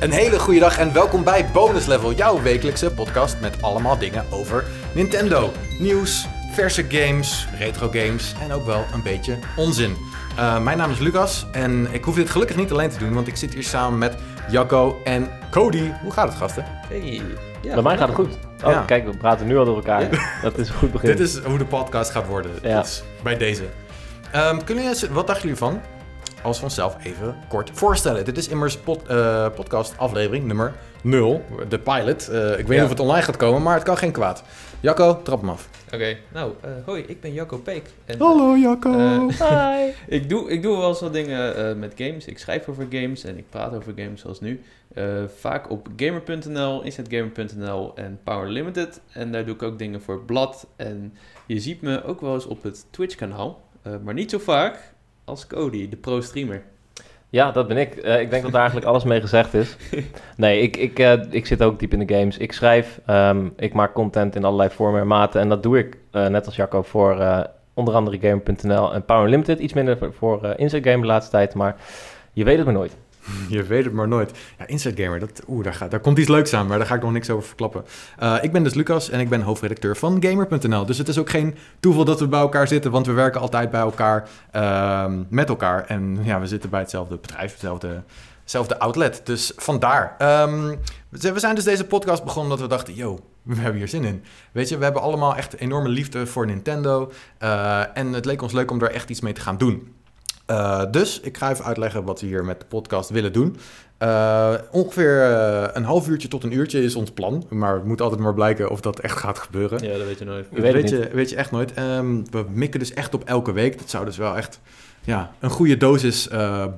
Een hele goede dag en welkom bij Bonus Level, jouw wekelijkse podcast met allemaal dingen over Nintendo. Nieuws, verse games, retro games en ook wel een beetje onzin. Uh, mijn naam is Lucas en ik hoef dit gelukkig niet alleen te doen, want ik zit hier samen met Jacco en Cody. Hoe gaat het, gasten? Hey. Ja, Bij mij gaat het goed. Oh, ja. kijk, we praten nu al door elkaar. Dat is een goed begin. Dit is hoe de podcast gaat worden. Ja. Dus bij deze. Um, kunnen jullie, wat dachten jullie van als we onszelf even kort voorstellen. Dit is immers pod, uh, podcast aflevering nummer 0, de pilot. Uh, ik weet niet of het online gaat komen, maar het kan geen kwaad. Jacco, trap hem af. Oké, nou, uh, hoi, ik ben Jacco Peek. En, Hallo Jacco. Hi. ik, doe, ik doe wel eens wat dingen met games. Ik schrijf over games en ik praat over games zoals nu. vaak op gamer.nl, insetgamer.nl en Power Limited. En daar doe ik ook dingen voor Blad. En je ziet me ook wel eens op het Twitch kanaal. maar niet zo vaak, als Cody, de pro-streamer. Ja, dat ben ik. Uh, ik denk dat daar eigenlijk alles mee gezegd is. Nee, ik, ik, uh, ik zit ook diep in de games. Ik schrijf, um, ik maak content in allerlei vormen en maten. En dat doe ik, uh, net als Jacco, voor onder andere Game.nl en Power Limited. Iets minder voor Inside Game de laatste tijd, maar je weet het maar nooit. Je weet het maar nooit. Ja, Inside Gamer, dat, daar, gaat, daar komt iets leuks aan, maar daar ga ik nog niks over verklappen. Uh, ik ben dus Lucas en ik ben hoofdredacteur van Gamer.nl. Dus het is ook geen toeval dat we bij elkaar zitten, want we werken altijd bij elkaar, uh, met elkaar. En ja, we zitten bij hetzelfde bedrijf, hetzelfde, hetzelfde outlet. Dus vandaar. Um, we zijn dus deze podcast begonnen omdat we dachten, yo, we hebben hier zin in. Weet je, we hebben allemaal echt enorme liefde voor Nintendo. Uh, en het leek ons leuk om daar echt iets mee te gaan doen. Uh, dus ik ga even uitleggen wat we hier met de podcast willen doen. Uh, ongeveer uh, een half uurtje tot een uurtje is ons plan. Maar het moet altijd maar blijken of dat echt gaat gebeuren. Ja, dat weet je nooit. Dat weet, weet je, weet je echt nooit. Um, we mikken dus echt op elke week. Dat zou dus wel echt ja, een goede dosis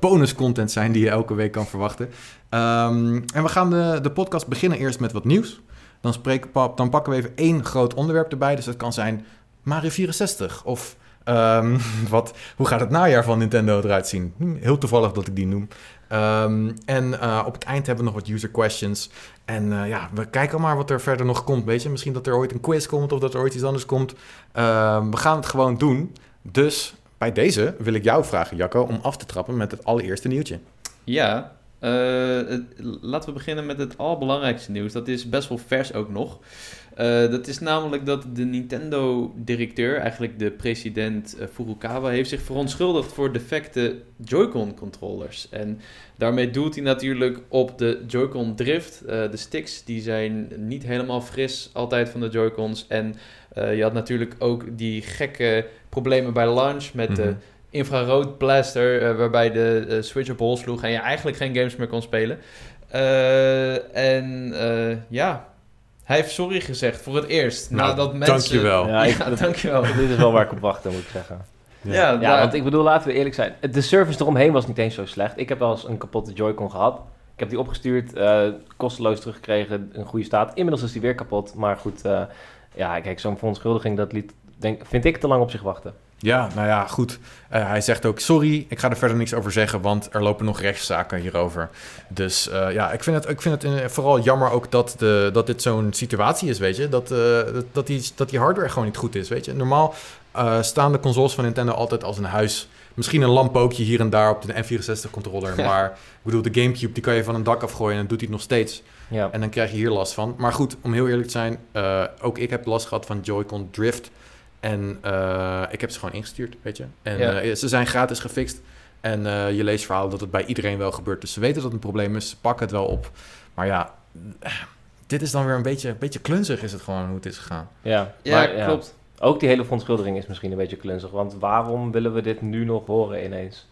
bonus content zijn die je elke week kan verwachten. Um, en we gaan de, de podcast beginnen eerst met wat nieuws. Dan, spreken, dan pakken we even één groot onderwerp erbij. Dus dat kan zijn Mario 64 of Um, wat, hoe gaat het najaar van Nintendo eruit zien? Hm, heel toevallig dat ik die noem. Um, en uh, op het eind hebben we nog wat user questions. En uh, ja, we kijken maar wat er verder nog komt. Weet je, misschien dat er ooit een quiz komt of dat er ooit iets anders komt. Um, we gaan het gewoon doen. Dus bij deze wil ik jou vragen, Jacco, om af te trappen met het allereerste nieuwtje. Ja, het, laten we beginnen met het allerbelangrijkste nieuws. Dat is best wel vers ook nog. Uh, dat is namelijk dat de Nintendo-directeur, eigenlijk de president uh, Furukawa, heeft zich verontschuldigd voor defecte Joy-Con-controllers. En daarmee doelt hij natuurlijk op de Joy-Con drift. Uh, de sticks die zijn niet helemaal fris altijd van de Joy-Cons. En je had natuurlijk ook die gekke problemen bij launch met mm -hmm. de infrarood blaster, waarbij de Switch op hol sloeg en je eigenlijk geen games meer kon spelen. en ja, hij heeft sorry gezegd voor het eerst. Nou, nadat mensen... dankjewel. Ja, ik, ja, dankjewel. dit is wel waar ik op wachtte, moet ik zeggen. Ja, ja, want ik bedoel, laten we eerlijk zijn. De service eromheen was niet eens zo slecht. Ik heb wel eens een kapotte Joy-Con gehad. Ik heb die opgestuurd, uh, kosteloos teruggekregen, een goede staat. Inmiddels is die weer kapot. Maar goed, uh, ja, kijk, zo'n verontschuldiging, dat liet, denk, vind ik te lang op zich wachten. Ja, nou ja, goed. Uh, hij zegt ook sorry, ik ga er verder niks over zeggen, want er lopen nog rechtszaken hierover. Dus uh, ja, ik vind het, ik vind het vooral jammer ook dat, de, dat dit zo'n situatie is, weet je. Dat, uh, dat, die, dat die hardware gewoon niet goed is, weet je. Normaal staan de consoles van Nintendo altijd als een huis. Misschien een lamppookje hier en daar op de N64-controller. Ja. Maar ik bedoel, de Gamecube, die kan je van een dak afgooien en dan doet hij het nog steeds. Ja. En dan krijg je hier last van. Maar goed, om heel eerlijk te zijn, ook ik heb last gehad van Joy-Con Drift... En uh, ik heb ze gewoon ingestuurd, weet je. En ja. uh, ze zijn gratis gefixt. En uh, je leest verhalen dat het bij iedereen wel gebeurt. Dus ze weten dat het een probleem is. Ze pakken het wel op. Maar ja, dit is dan weer een beetje, een beetje klunzig is het gewoon hoe het is gegaan. Ja, ja maar, klopt. Ook die hele verontschuldiging is misschien een beetje klunzig. Want waarom willen we dit nu nog horen ineens?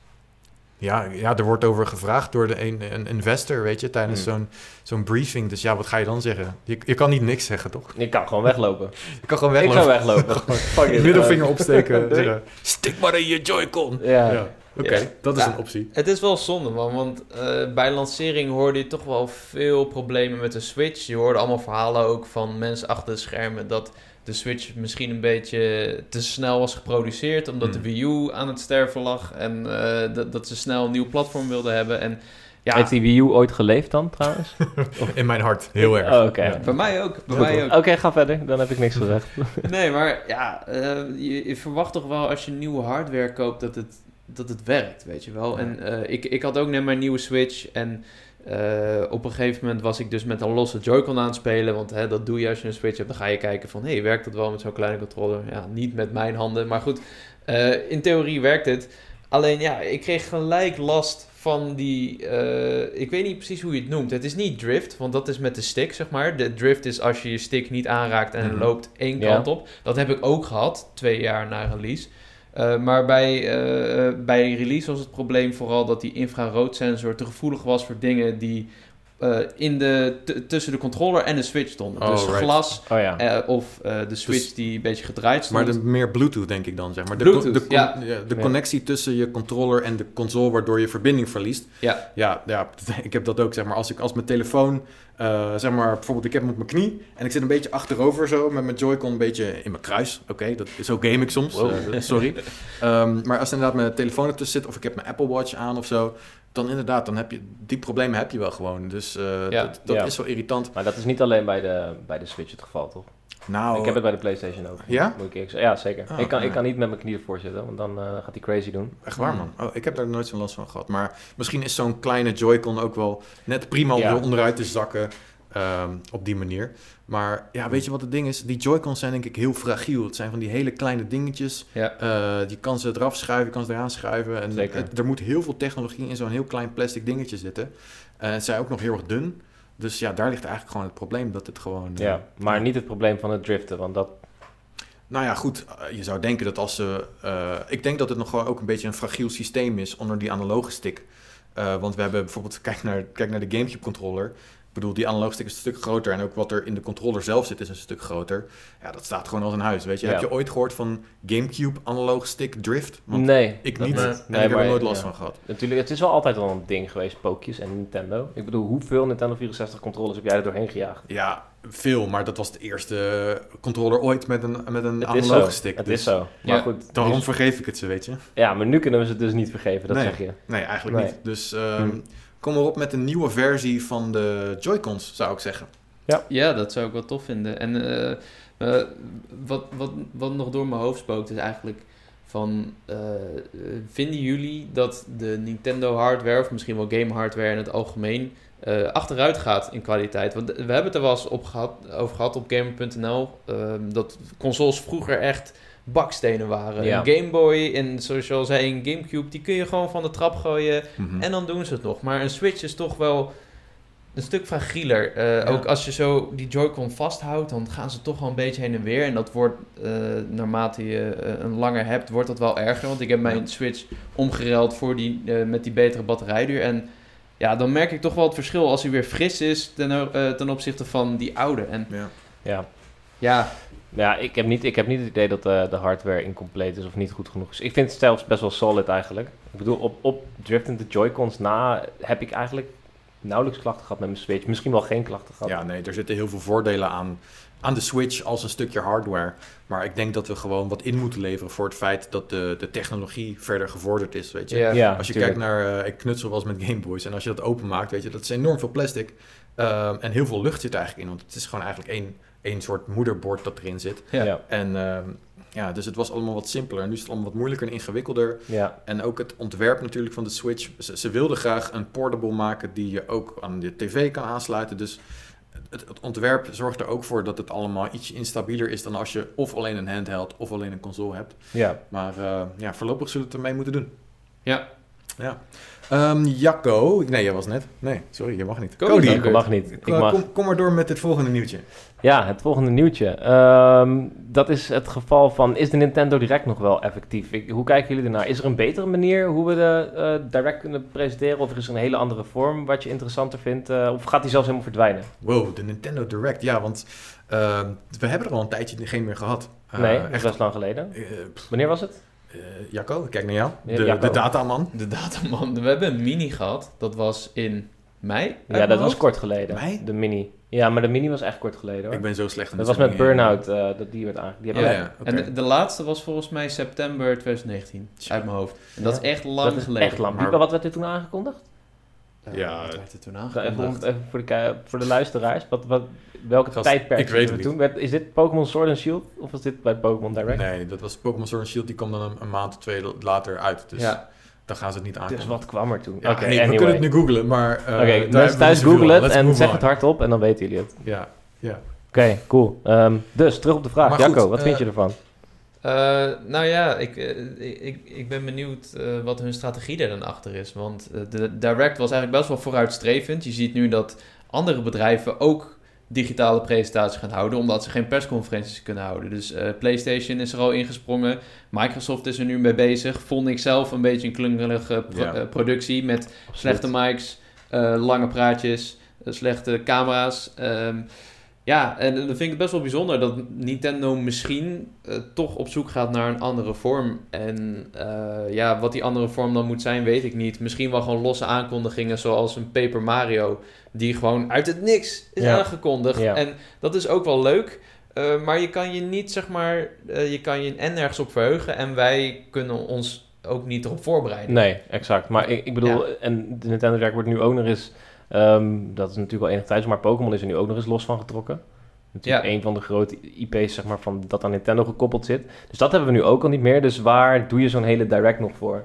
Ja, ja, er wordt over gevraagd door de een, een investor, weet je, tijdens hmm. zo'n zo'n briefing. Dus ja, wat ga je dan zeggen? Je, je kan niet niks zeggen, toch? Je kan gewoon weglopen. je kan gewoon weglopen. Ik ga weglopen. middelvinger opsteken. zeggen, Stik maar in je Joy-Con. Ja. ja. Oké, okay, ja. dat is ja, een optie. Het is wel zonde, man. Want uh, bij lancering hoorde je toch wel veel problemen met de Switch. Je hoorde allemaal verhalen ook van mensen achter de schermen... dat de Switch misschien een beetje te snel was geproduceerd, omdat hmm. de Wii U aan het sterven lag en uh, dat, dat ze snel een nieuw platform wilden hebben. En, ja. Heeft die Wii U ooit geleefd dan trouwens? In mijn hart, heel erg. Oh, okay. ja. Bij mij ook. Bij mij ook. Oké, okay, ga verder. Dan heb ik niks gezegd. nee, maar ja, uh, je, je, verwacht toch wel als je nieuwe hardware koopt dat het, dat het werkt, weet je wel. En uh, ik, ik had ook net mijn nieuwe Switch en op een gegeven moment was ik dus met een losse Joy-Con aan het spelen. Want hè, dat doe je als je een Switch hebt. Dan ga je kijken van, hey, werkt dat wel met zo'n kleine controller? Ja, niet met mijn handen. Maar goed, in theorie werkt het. Alleen ja, ik kreeg gelijk last van die. Uh, ik weet niet precies hoe je het noemt. Het is niet drift, want dat is met de stick, zeg maar. De drift is als je je stick niet aanraakt en mm loopt één kant op. Dat heb ik ook gehad, twee jaar na release. Uh, maar bij, uh, bij release was het probleem vooral dat die infraroodsensor te gevoelig was voor dingen die uh, in de, tussen de controller en de switch stonden. Oh, dus glas oh, ja. uh, of uh, de switch dus, die een beetje gedraaid stond. Maar de, meer Bluetooth denk ik dan, zeg maar. De, Bluetooth, de, ja. de connectie tussen je controller en de console, waardoor je verbinding verliest. Ja. Ja, ja ik heb dat ook, zeg maar. Als ik als mijn telefoon, zeg maar, bijvoorbeeld ik heb hem op mijn knie en ik zit een beetje achterover zo, met mijn Joy-Con een beetje in mijn kruis. Oké, dat is ook game ik soms, wow. sorry. um, maar als inderdaad mijn telefoon ertussen zit of ik heb mijn Apple Watch aan of zo, dan inderdaad, dan heb je die problemen heb je wel gewoon. Dus uh, ja, dat, dat is wel irritant. Maar dat is niet alleen bij de, bij de Switch het geval, toch? Nou, ik heb het bij de PlayStation ook. Ja? Moet ik ja, zeker. Ah, ik, kan, ik kan niet met mijn knieën ervoor zitten, want dan uh, gaat hij crazy doen. Echt waar, man. Oh, ik heb daar nooit zo'n last van gehad. Maar misschien is zo'n kleine Joy-Con ook wel net prima om er onderuit te zakken. Um, op die manier. Maar ja, weet je wat het ding is? Die Joy-Cons zijn denk ik heel fragiel. Het zijn van die hele kleine dingetjes. Ja. Uh, je kan ze eraf schuiven, je kan ze eraan schuiven. En er moet heel veel technologie in zo'n heel klein plastic dingetje zitten. En het zijn ook nog heel erg dun. Dus ja, daar ligt eigenlijk gewoon het probleem dat het gewoon... Ja, uh, maar niet het probleem van het driften, want dat... Nou ja, goed. Uh, je zou denken dat als ze... ik denk dat het nog gewoon ook een beetje een fragiel systeem is onder die analoge stick. want we hebben bijvoorbeeld, kijk naar, kijk naar de GameCube controller bedoel, die analoog stick is een stuk groter. En ook wat er in de controller zelf zit is een stuk groter. Ja, dat staat gewoon als een huis, weet je. Heb je ooit gehoord van Gamecube analoog stick drift? Want nee. Ik niet. En ik heb er nooit last van gehad. Natuurlijk, het is wel altijd al een ding geweest, pookjes en Nintendo. Ik bedoel, hoeveel Nintendo 64 controllers heb jij er doorheen gejaagd? Ja, veel, maar dat was de eerste controller ooit met een, met een analoge stick. Het dus, is zo. Maar ja, goed. Daarom dus- vergeef ik het ze, weet je. Ja, maar nu kunnen we ze dus niet vergeven, dat zeg je. Nee, eigenlijk niet. Dus... Um, kom erop met een nieuwe versie van de Joy-Cons, zou ik zeggen. Ja, ja dat zou ik wel tof vinden. En uh, uh, wat, wat, wat nog door mijn hoofd spookt is eigenlijk van... Uh, vinden jullie dat de Nintendo hardware, of misschien wel game hardware in het algemeen... achteruit gaat in kwaliteit. Want we hebben het er wel eens op gehad, over gehad op gamer.nl. Ehm, dat consoles vroeger echt bakstenen waren. Een Game Boy en zoals je al zei, een Gamecube, die kun je gewoon van de trap gooien mhm. en dan doen ze het nog. Maar een Switch is toch wel een stuk fragieler. Uh, Ook als je zo die Joy-Con vasthoudt, dan gaan ze toch wel een beetje heen en weer. En dat wordt, uh, naarmate je uh, een langer hebt, wordt dat wel erger. Want ik heb mijn Switch omgereld voor die, met die betere batterijduur. En ja, dan merk ik toch wel het verschil als hij weer fris is ten, ten opzichte van die oude. En ja. ja. Ja, ja, ik heb niet, ik heb niet het idee dat de, de hardware incompleet is of niet goed genoeg is. Ik vind het zelfs best wel solid eigenlijk. Ik bedoel, op, op driftende Joy-Cons na heb ik eigenlijk nauwelijks klachten gehad met mijn Switch. Misschien wel geen klachten gehad. Ja, nee, er zitten heel veel voordelen aan, aan de Switch als een stukje hardware. Maar ik denk dat we gewoon wat in moeten leveren voor het feit dat de, de technologie verder gevorderd is, weet je. Ja, als je kijkt naar, uh, ik knutsel was met Game Boys en als je dat openmaakt, weet je, dat is enorm veel plastic. Uh, en heel veel lucht zit er eigenlijk in, want het is gewoon eigenlijk één één soort moederbord dat erin zit. Ja. En uh, ja, dus het was allemaal wat simpeler. En nu is het allemaal wat moeilijker en ingewikkelder. Ja. En ook het ontwerp natuurlijk van de Switch. Ze, ze wilden graag een portable maken die je ook aan de tv kan aansluiten. Dus het, het, ontwerp zorgt er ook voor dat het allemaal iets instabieler is dan als je of alleen een handheld of alleen een console hebt. Ja. Maar uh, ja, voorlopig zullen we het ermee moeten doen. Ja. Ja. Um, Jacco, nee, jij was net. Nee, sorry, je mag niet. Cody, ik mag niet. Ik mag. Kom, kom, maar door met het volgende nieuwtje. Ja, het volgende nieuwtje. Um, dat is het geval van, is de Nintendo Direct nog wel effectief? Ik, hoe kijken jullie ernaar? Is er een betere manier hoe we de uh, Direct kunnen presenteren? Of is er een hele andere vorm wat je interessanter vindt? Uh, of gaat die zelfs helemaal verdwijnen? Wow, de Nintendo Direct. Ja, want uh, we hebben er al een tijdje geen meer gehad. nee, echt was lang geleden. Wanneer was het? Uh, Jacco, ik kijk naar jou. De, de dataman. De dataman. We hebben een mini gehad. Dat was in mei. Ja, dat was kort geleden. Mei? De mini. Ja, maar de mini was echt kort geleden hoor. Ik ben zo slecht in Dat was met Burnout, uh, dat die werd aangekondigd. Ja, ja, okay. En de, laatste was volgens mij september 2019, uit mijn hoofd. En dat is echt lang dat is geleden. echt lang. Maar... Wat werd er toen aangekondigd? Uh, ja, wat werd er toen aangekondigd? Even, voor, de, voor de luisteraars, wat, wat, welke Gast, tijdperk ik weet het toen? Werd, is dit Pokémon Sword and Shield of was dit bij Pokémon Direct? Nee, dat was Pokémon Sword and Shield, die kwam dan een, een maand of twee later uit. Dus, ja. dan gaan ze het niet aan. Dus wat kwam er toen? Ja, we kunnen het nu googlen, maar... Uh, Oké, mensen thuis googlen het en zeg het hardop en dan weten jullie het. Ja, ja. Oké, cool. Um, dus, terug op de vraag. Jacco, wat vind je ervan? Uh, nou ja, ik, ik, ik ben benieuwd uh, wat hun strategie er dan achter is. Want de Direct was eigenlijk best wel vooruitstrevend. Je ziet nu dat andere bedrijven ook digitale presentaties gaan houden, omdat ze geen persconferenties kunnen houden. Dus PlayStation is er al ingesprongen, Microsoft is er nu mee bezig. Vond ik zelf een beetje een klungelige eh, productie met slechte mics, lange praatjes, slechte camera's. Um, ja, en dan vind ik het best wel bijzonder dat Nintendo misschien toch op zoek gaat naar een andere vorm. En ja, wat die andere vorm dan moet zijn, weet ik niet. Misschien wel gewoon losse aankondigingen zoals een Paper Mario die gewoon uit het niks is aangekondigd. En dat is ook wel leuk. Uh, maar je kan je niet, zeg maar, je kan je en nergens op verheugen. En wij kunnen ons ook niet erop voorbereiden. Nee, exact. Maar ik, ik bedoel, en de Nintendo Direct wordt nu ook nog eens, um, dat is natuurlijk al enige tijd, maar Pokémon is er nu ook nog eens los van getrokken. Natuurlijk ja. een van de grote IP's, zeg maar, van dat aan Nintendo gekoppeld zit. Dus dat hebben we nu ook al niet meer. Dus waar doe je zo'n hele Direct nog voor?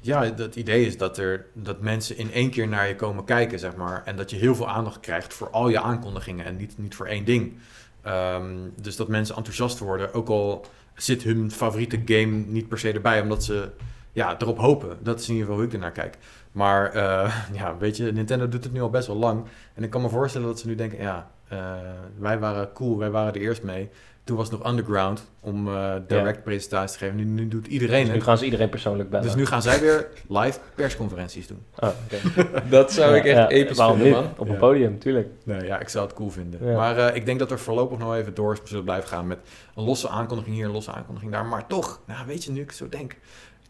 Ja, het idee is dat, er, dat mensen in één keer naar je komen kijken, zeg maar. En dat je heel veel aandacht krijgt voor al je aankondigingen en niet, niet voor één ding. Ehm, dus dat mensen enthousiast worden, ook al zit hun favoriete game niet per se erbij, omdat ze ja, erop hopen. Dat is in ieder geval hoe ik ernaar kijk. Maar uh, ja, weet je, Nintendo doet het nu al best wel lang. En ik kan me voorstellen dat ze nu denken, ja, uh, wij waren cool, wij waren er eerst mee. Toen was het nog underground om uh, direct presentaties te geven. Nu, nu doet iedereen dus nu gaan ze iedereen persoonlijk bellen. Dus nu gaan zij weer live persconferenties doen. Oh, dat zou ik echt ja, episch vinden, man. Op een podium, tuurlijk. Nee, ja, ik zou het cool vinden. Maar uh, ik denk dat we voorlopig nog even door zullen blijven gaan met een losse aankondiging hier, een losse aankondiging daar. Maar toch, nou, weet je, nu ik zo denk,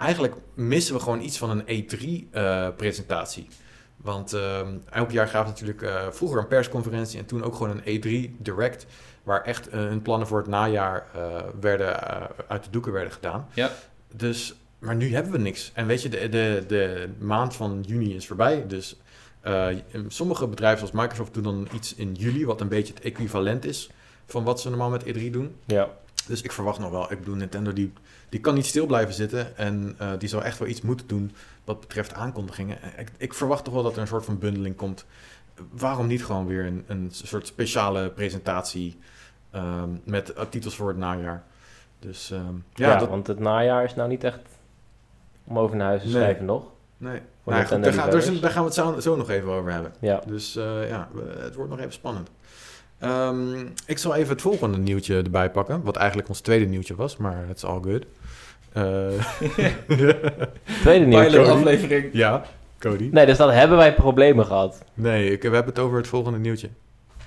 eigenlijk missen we gewoon iets van een E3-presentatie. Uh, Want uh, elk jaar gaven natuurlijk uh, vroeger een persconferentie en toen ook gewoon een E3 Direct waar echt uh, hun plannen voor het najaar uh, werden, uh, uit de doeken werden gedaan. Ja. Dus, maar nu hebben we niks. En weet je, de, de, de maand van juni is voorbij. Dus sommige bedrijven zoals Microsoft doen dan iets in juli, wat een beetje het equivalent is van wat ze normaal met E3 doen. Ja. Dus ik verwacht nog wel. Ik bedoel, Nintendo die, die kan niet stil blijven zitten. En die zal echt wel iets moeten doen wat betreft aankondigingen. Ik, ik verwacht toch wel dat er een soort van bundeling komt waarom niet gewoon weer een, een soort speciale presentatie um, met titels voor het najaar? Dus um, ja, ja dat... want het najaar is nou niet echt om over naar huis te schrijven nog. Nee, nou, goed, daar, gaan, daar, gaan we het zo, zo, nog even over hebben. Ja. Dus uh, ja, het wordt nog even spannend. Um, ik zal even het volgende nieuwtje erbij pakken, wat eigenlijk ons tweede nieuwtje was, maar het is all good. Uh, tweede nieuwtje. aflevering. Ja. Cody? Nee, dus dan hebben wij problemen gehad. Nee, ik, we hebben het over het volgende nieuwtje.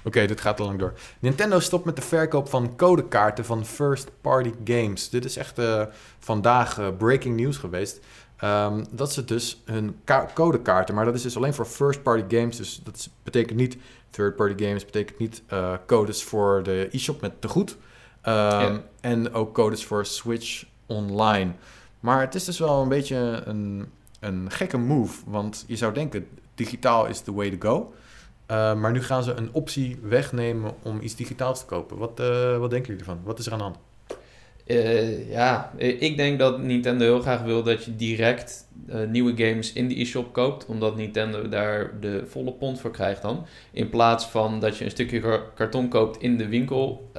Oké, dit gaat al lang door. Nintendo stopt met de verkoop van codekaarten van first-party games. Dit is echt uh, vandaag uh, breaking news geweest. Um, dat ze dus hun codekaarten, maar dat is dus alleen voor first-party games. Dus dat betekent niet third-party games, betekent niet uh, codes voor de e-shop met te goed. Um, ja. En ook codes voor Switch Online. Maar het is dus wel een beetje een een gekke move. Want je zou denken, digitaal is the way to go. Uh, maar nu gaan ze een optie wegnemen om iets digitaals te kopen. Wat, uh, wat denken jullie ervan? Wat is er aan de hand? Uh, ja, ik denk dat Nintendo heel graag wil dat je direct nieuwe games in de e-shop koopt. Omdat Nintendo daar de volle pond voor krijgt dan. In plaats van dat je een stukje karton koopt in de winkel.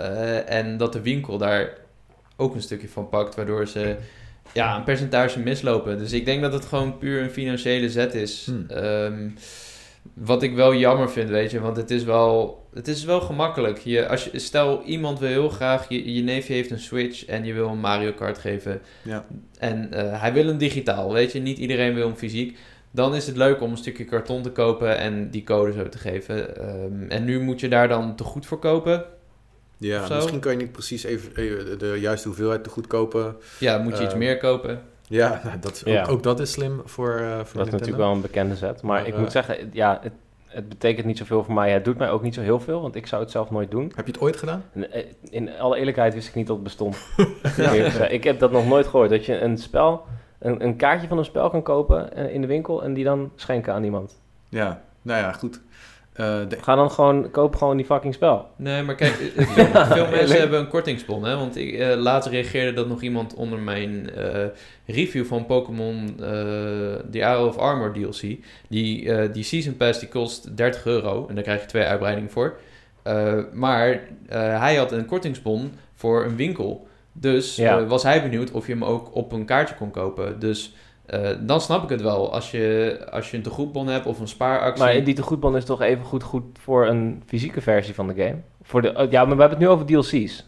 en dat de winkel daar ook een stukje van pakt. Waardoor ze ja, een percentage mislopen. Dus ik denk dat het gewoon puur een financiële zet is. Hmm. Ehm, wat ik wel jammer vind, weet je, want het is wel, het is wel gemakkelijk. Je, als je, stel, iemand wil heel graag, je, je neefje heeft een Switch en je wil een Mario Kart geven. Ja. En uh, hij wil een digitaal, weet je, niet iedereen wil een fysiek. Dan is het leuk om een stukje karton te kopen en die code zo te geven. Um, en nu moet je daar dan te goed voor kopen. Ja, misschien kan je niet precies even, de juiste hoeveelheid te goed kopen. Ja, moet je iets eh, meer kopen. Ja, dat, ook, ja. ook, dat is slim voor, uh, voor Dat is natuurlijk wel een bekende zet. Maar, ik moet eh, zeggen, ja, het, het betekent niet zoveel voor mij. Het doet mij ook niet zo heel veel, want ik zou het zelf nooit doen. Heb je het ooit gedaan? In alle eerlijkheid wist ik niet dat het bestond. ik heb dat nog nooit gehoord. Dat je een spel, een, een kaartje van een spel kan kopen in de winkel en die dan schenken aan iemand. Ja, nou ja, goed. Uh, Ga dan gewoon, koop gewoon die fucking spel. Nee, maar kijk, veel, veel mensen hebben een kortingsbon, hè. Want ik, uh, later reageerde dat nog iemand onder mijn uh, review van Pokémon The Arrow of Armor DLC. Die, die Season Pass die kost 30 euro en daar krijg je twee uitbreidingen voor. maar hij had een kortingsbon voor een winkel. Dus was hij benieuwd of je hem ook op een kaartje kon kopen. Dus uh, dan snap ik het wel. Als je, als je een tegoedbon hebt of een spaaractie. Maar die tegoedbon is toch even goed, goed voor een fysieke versie van de game? Voor de, oh, ja, maar we hebben het nu over DLC's.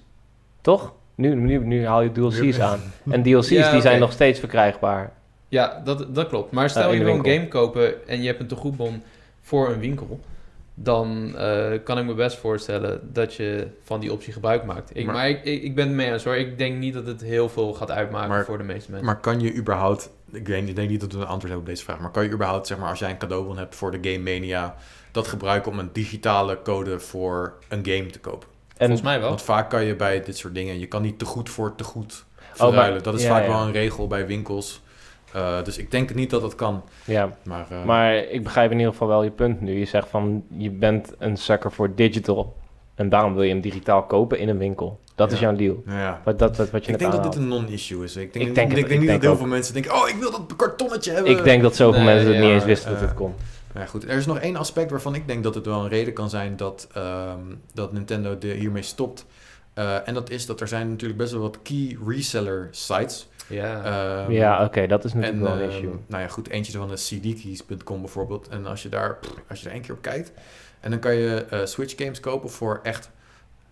Toch? Nu, nu, nu haal je DLC's aan. En DLC's die zijn nog steeds verkrijgbaar. Ja, dat, dat klopt. Maar stel je wil een game kopen en je hebt een tegoedbon voor een winkel dan uh, kan ik me best voorstellen dat je van die optie gebruik maakt. Ik, maar, ik, ik, ben het mee eens hoor. Ik denk niet dat het heel veel gaat uitmaken voor de meeste mensen. Maar kan je überhaupt, ik, weet, ik denk niet dat we een antwoord hebben op deze vraag, maar kan je überhaupt, zeg maar, als jij een cadeaubon hebt voor de Game Mania, dat gebruiken om een digitale code voor een game te kopen? En, Volgens mij wel. Want vaak kan je bij dit soort dingen, je kan niet te goed voor te goed verruilen. Oh, dat is vaak wel een regel bij winkels. Uh, dus ik denk niet dat dat kan. Ja, maar, uh, maar ik begrijp in ieder geval wel je punt nu. Je zegt van, je bent een sucker voor digital. En daarom wil je hem digitaal kopen in een winkel. Dat is jouw deal. Ja. Wat, dat, wat, wat je ik denk dat dit een non-issue is. Ik denk, ik denk, ik, ik denk niet dat heel veel mensen denken... oh, ik wil dat kartonnetje hebben. Ik denk dat zoveel mensen het niet eens wisten dat het kon. Ja, goed. Er is nog één aspect waarvan ik denk dat het wel een reden kan zijn... dat, um, dat Nintendo de, hiermee stopt. Uh, en dat is dat er zijn natuurlijk best wel wat key reseller sites... Ja, um, ja oké, dat is natuurlijk wel een ehm, issue. Nou ja, goed, eentje van de cdkeys.com bijvoorbeeld. En als je daar, als je er één keer op kijkt, en dan kan je uh, Switch games kopen voor echt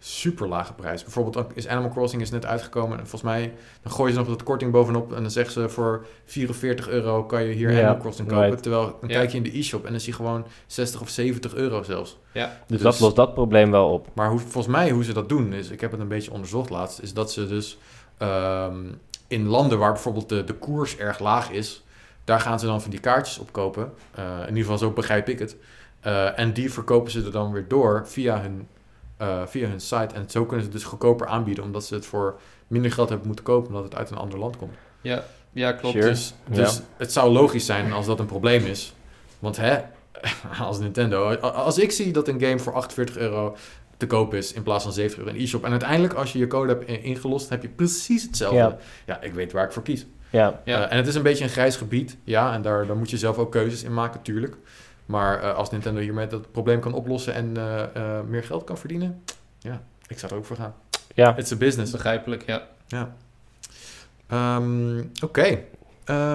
super lage prijs. Bijvoorbeeld is Animal Crossing is net uitgekomen en volgens mij dan gooien ze nog wat korting bovenop en dan zeggen ze voor 44 euro kan je hier Animal Crossing kopen. Terwijl dan kijk je in de e-shop en dan zie je gewoon 60 of 70 euro zelfs. Ja. Dus, dus dat lost dat probleem wel op. Maar hoe, volgens mij hoe ze dat doen is, ik heb het een beetje onderzocht laatst, is dat ze dus um, in landen waar bijvoorbeeld de, de koers erg laag is, daar gaan ze dan van die kaartjes op kopen. Uh, in ieder geval zo begrijp ik het. Uh, en die verkopen ze er dan weer door via hun, uh, via hun site. En zo kunnen ze dus goedkoper aanbieden, omdat ze het voor minder geld hebben moeten kopen, omdat het uit een ander land komt. Ja, ja klopt. Sure. Dus, dus het zou logisch zijn als dat een probleem is. Want hè, als Nintendo, als ik zie dat een game voor 48 euro te koop is in plaats van 70 euro in e-shop. En uiteindelijk, als je je code hebt ingelost, heb je precies hetzelfde. Ja, ik weet waar ik voor kies. Ja. ja. en het is een beetje een grijs gebied, ja, en daar, daar moet je zelf ook keuzes in maken, tuurlijk. Maar uh, als Nintendo hiermee dat probleem kan oplossen en uh, uh, meer geld kan verdienen, ja, ik zou er ook voor gaan. Ja. It's a business. Begrijpelijk, ja. Ja. Um, Oké. Okay.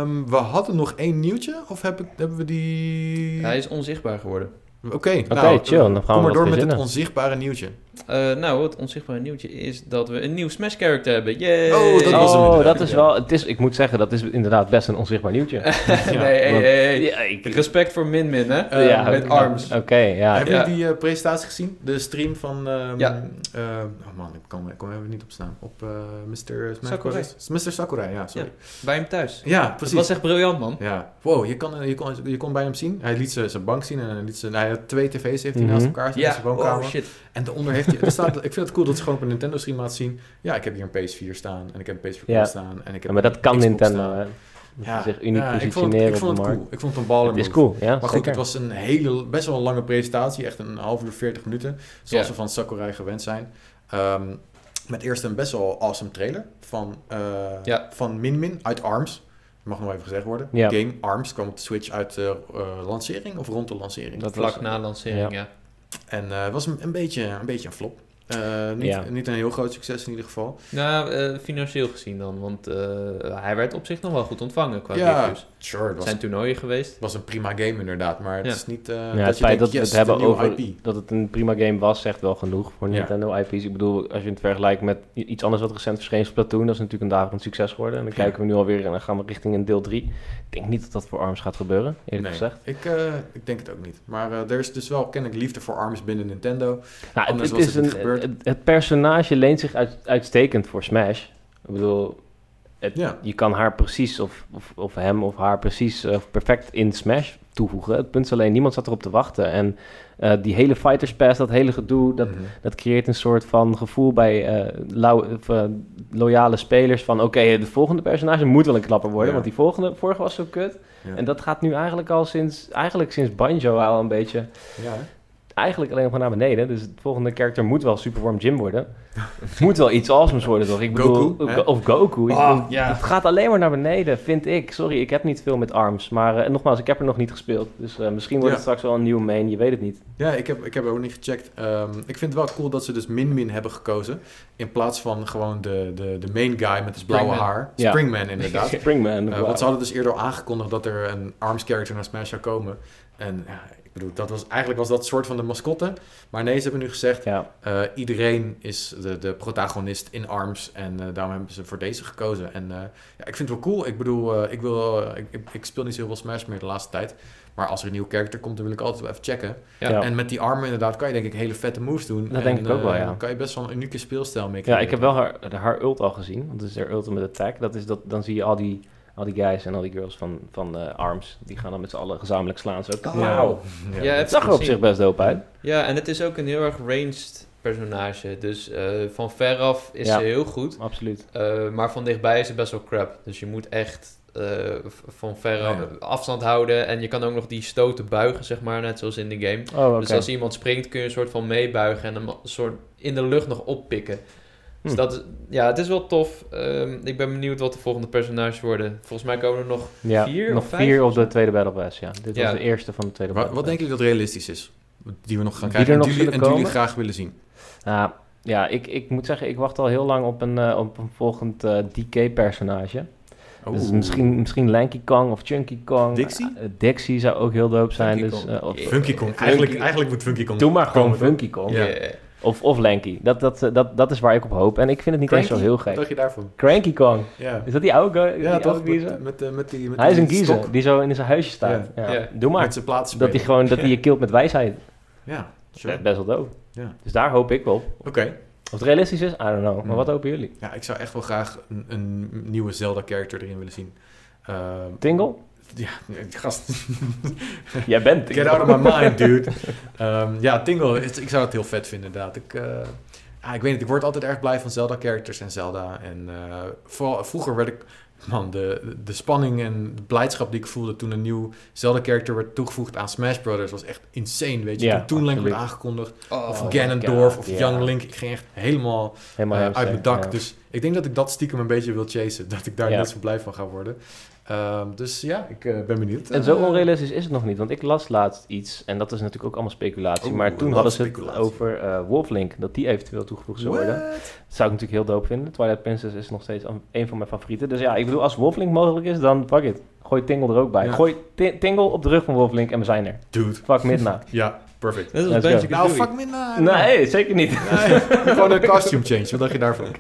Um, we hadden nog één nieuwtje, of hebben, hebben we die... Hij is onzichtbaar geworden. Oké, okay, nou, chill. Dan gaan kom maar door met het onzichtbare nieuwtje. Uh, nou, het onzichtbare nieuwtje is dat we een nieuw Smash character hebben. Yay! Oh, dat, was oh, dat is wel. Het is, ik moet zeggen, dat is inderdaad best een onzichtbaar nieuwtje. nee, hey, hey, ja, ik, Respect voor Min Min, hè? Uh, ja, met Arms. Oké, ja. Hebben jullie die uh, presentatie gezien? De stream van. Um, ja. oh man, ik kom, ik kom even niet op staan. Op Mr. Sakurai. Mr. Sakurai, ja, sorry. bij hem thuis. Ja, precies. Dat was echt briljant, man. Ja. Wow, je kon, je kon, je kon bij hem zien. Hij liet zijn bank zien en hij liet zijn, hij had twee tv's heeft hij naast mhm. elkaar. Ja, oh shit. En daaronder heeft hij... Er staat, ik vind het cool dat ze gewoon op een Nintendo stream laten zien. Ja, ik heb hier een PS4 staan en ik heb een PS4 ja. staan. En ik heb ja, maar dat kan Nintendo, hè? Ja, zich uniek ja, positioneren ik vond, ik vond het cool. Ik vond het een baller Het is cool, ja. Maar goed, het was een hele, best wel een lange presentatie. Echt een half uur, 40 minuten. Zoals we van Sakurai gewend zijn. Um, met eerst een best wel awesome trailer van, uh, ja. van Min Min uit ARMS mag nog even gezegd worden. Ja. Game Arms kwam op de Switch uit de uh, lancering of rond de lancering? Dat vlak na lancering, ja. En het uh, was een, een, beetje, een beetje een flop. Uh, niet, ja. niet een heel groot succes in ieder geval. Nou, uh, financieel gezien dan. Want uh, hij werd op zich nog wel goed ontvangen qua ja, reviews. Sure, het zijn toernooien geweest. Het was een prima game inderdaad. Maar het is niet ja, dat het feit dat we het hebben over IP. dat het een prima game was, zegt wel genoeg voor Nintendo IP's. Ik bedoel, als je het vergelijkt met iets anders wat recent verscheen, Splatoon, dat is natuurlijk een daverend succes geworden. En dan kijken we nu alweer en dan gaan we richting een deel 3. Ik denk niet dat dat voor ARMS gaat gebeuren, eerlijk nee, gezegd. Ik, ik denk het ook niet. Maar er is dus wel kennelijk liefde voor ARMS binnen Nintendo. Nou, Anders het, het is het een, het, het personage personage leent zich uit, uitstekend voor Smash. Ik bedoel, het, je kan haar precies, of, of, of hem of haar precies uh, perfect in Smash toevoegen. Het punt is alleen, niemand zat erop te wachten. En uh, die hele Fighters Pass, dat hele gedoe, dat, mm -hmm. dat creëert een soort van gevoel bij uh, loyale spelers van... oké, okay, de volgende personage moet wel een klapper worden, ja. want die volgende, vorige was zo kut. Ja. En dat gaat nu eigenlijk al sinds, eigenlijk sinds Banjo al een beetje... Ja eigenlijk alleen maar naar beneden. Dus het volgende karakter moet wel Superworm Jim worden. Het moet wel iets awesomes worden, toch? Ik bedoel, Goku, of Goku. Oh, ja. Het gaat alleen maar naar beneden, vind ik. Sorry, ik heb niet veel met ARMS. Maar uh, nogmaals, ik heb er nog niet gespeeld. Dus uh, misschien wordt Ja. het straks wel een nieuwe main, je weet het niet. Ja, ik heb, ik heb ook niet gecheckt. Ehm, ik vind het wel cool dat ze dus Min Min hebben gekozen. In plaats van gewoon de, de, de main guy met het blauwe Springman. haar. Ja. Springman inderdaad. Springman. Eh, wauw. want ze hadden dus eerder al aangekondigd dat er een ARMS character naar Smash zou komen. En ja, ik bedoel, dat was, eigenlijk was dat soort van de mascotte. Maar nee, ze hebben nu gezegd, Ja, eh, iedereen is de, de protagonist in ARMS. En eh, daarom hebben ze voor deze gekozen. En eh, ja, ik vind het wel cool. Ik bedoel, eh, ik, wil, ik, ik, ik speel niet zo heel veel Smash meer de laatste tijd. Maar als er een nieuw character komt, dan wil ik altijd wel even checken. Ja. Ja. En met die armen inderdaad kan je denk ik hele vette moves doen. Dat En, denk ik ook wel, ja. kan je best wel een unieke speelstijl mee ja ik heb wel haar, haar ult al gezien. Want het is haar ultimate attack. Dat is dat, dan zie je al die, al die guys en al die girls van, van eh, ARMS. Die gaan dan met z'n allen gezamenlijk slaan. Zo. Oh. Wauw. Ja. Ja, Het zag er op zich best dope uit. Ja, en het is ook een heel erg ranged personage. Dus eh, van veraf is Ja. ze heel goed. Absoluut. Eh, maar van dichtbij is het best wel crap. Dus je moet echt eh, van ver Ja, afstand houden. En je kan ook nog die stoten buigen, zeg maar, net zoals in de game. Oh. Dus als iemand springt, kun je een soort van meebuigen en hem een soort in de lucht nog oppikken. Dus Hm. dat is, ja, het is wel tof. Ehm, ik ben benieuwd wat de volgende personages worden. Volgens mij komen er nog ja, vier nog of vijf? vier op de tweede Battle Pass, ja. Dit Ja. was de eerste van de tweede Wat, Battle wat denken jullie dat realistisch is? Die we nog gaan krijgen en nog jullie- en jullie graag willen zien. Nou, ja, ik, ik moet zeggen, ik wacht al heel lang op een, eh, op een volgend eh, DK-personage. Dus Oeh. misschien, misschien Lanky Kong of Chunky Kong. Dixie? Eh, Dixie zou ook heel dope zijn. Funky dus, Kong. eh, of- Funky Kong. Funky- Eigenlijk, eigenlijk moet Funky Kong Doe maar gewoon komen. Funky Kong. Ja. Yeah. Of, of Lanky. Dat, dat, eh, dat, dat is waar ik op hoop. En ik vind het niet eens zo heel Wat gek. dacht je daarvan? Cranky Kong. Ja, Is dat die oude, guy- ja toch? Met, met, eh, met die, met Hij is een geezer stok. die zo in zijn huisje staat. Ja. Ja. Doe maar. Met zijn plaats Dat hij gewoon dat hij je kilt met wijsheid. Ja, sure. Best wel dope. Ja. Dus daar hoop ik wel op. Oké. Of het realistisch is, I don't know. Maar Hmm. wat hopen jullie? Ja, ik zou echt wel graag een, een nieuwe Zelda-character erin willen zien. Ehm, Tingle? Ja, gast. Jij bent Get out of my mind, dude. Ehm, ja, Tingle, ik zou het heel vet vinden, inderdaad. Ik, eh, ja, ik weet niet, ik word altijd erg blij van Zelda-characters en Zelda. En eh, vooral vroeger werd ik... Man, de, de spanning en de blijdschap die ik voelde toen een nieuw Zelda-character werd toegevoegd aan Smash Brothers was echt insane, weet je. Toen Toon Link werd aangekondigd, Oh, of Ganondorf, God, of. Young Link. Ik ging echt helemaal Helemaal eh, uit mijn dak. Dus ik denk dat ik dat stiekem een beetje wil chasen. Dat ik daar net zo blij van ga worden. Ehm, dus ja, ik eh, ben benieuwd. En zo onrealistisch is het nog niet, want ik las laatst iets, en dat is natuurlijk ook allemaal speculatie, Oeh, maar toen hadden ze het over eh Wolflink, dat die eventueel toegevoegd zou worden. Dat zou ik natuurlijk heel dope vinden. Twilight Princess is nog steeds een- een van mijn favorieten. Dus ja, ik bedoel, als Wolflink mogelijk is, dan fuck it. Gooi Tingle er ook bij. Ja. Gooi Ti- Tingle op de rug van Wolflink en we zijn er. Dude. Fuck Midna. Ja, perfect. Let's Banjo go. Nou, fuck me nou. nee, zeker niet. Nee, gewoon een costume change. Wat dacht je daarvan?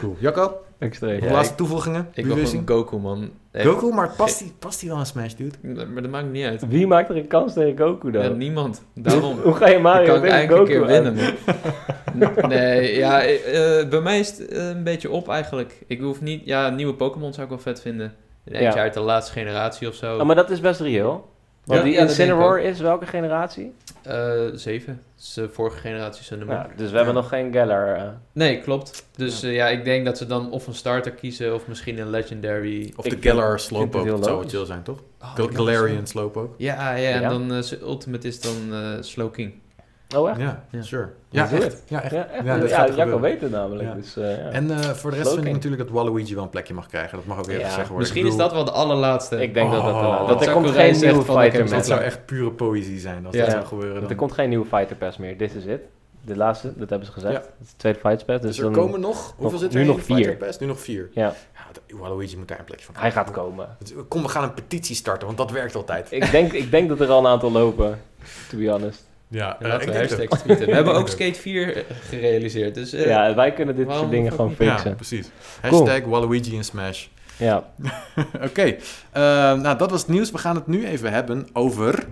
Cool. Jacco, Extreem. Ja, laatste ik- toevoegingen? Ik wil gewoon? Goku, man. Echt. Goku, maar past die, past die wel aan Smash, dude? Maar dat maakt niet uit. Wie maakt er een kans tegen Goku dan? Ja, niemand. Daarom. Hoe ga je Mario kan tegen eigenlijk een Goku keer winnen, man. nee, ja, eh, bij mij is het eh, een beetje op eigenlijk. Ik hoef niet... Ja, nieuwe Pokémon zou ik wel vet vinden. Eentje Ja. uit de laatste generatie of zo. Oh, maar dat is best reëel. Want Ja, die Incineroar is welke generatie? Eh, zeven. Dat is de vorige generatie Sun Ja, dus we hebben nog geen Galar. eh. Nee, klopt. Dus ja. ja, ik denk dat ze dan of een starter kiezen of misschien een legendary. Of Ik de Galar vind Slowpoke, dat zou chill zijn, toch? Oh, ja, Galarian Slowpoke. Ja, ja, en dan eh, zijn ultimate is dan eh Slow King. Oh, echt? Ja, Ja. sure. Ja, Ja, echt. Ja, echt. Ja, echt. Jacco weet het namelijk. Ja. Dus, eh, ja. En eh, voor de rest vind ik natuurlijk dat Waluigi wel een plekje mag krijgen. Dat mag ook weer Ja, gezegd worden. Misschien is dat wel de allerlaatste. ik denk dat, dat, Oh. dat, Dat er komt geen nieuwe fighter Dat zou echt pure poëzie zijn als Ja. dat zou gebeuren. Dan. er komt geen nieuwe fighter pass meer. This is it. De laatste, dat hebben ze gezegd. Is de tweede fighter pass. Dus Dus er komen nog, hoeveel nog- zit nu er in nog de Fighter vier. Pass? Nu nog vier. Ja, Ja, de- Waluigi moet daar een plekje van hij krijgen. gaat komen. Kom, we gaan een petitie starten, want dat werkt altijd. Ik denk, ik denk dat er al een aantal lopen, to be honest. Ja, eh, laten we tweeten. We hebben ook Skate 4 gerealiseerd. Dus eh, ja, wij kunnen dit soort dingen gewoon fixen. Ja, precies. Cool. Hashtag Waluigi in Smash. Ja, Oké, eh, nou dat was het nieuws. We gaan het nu even hebben over...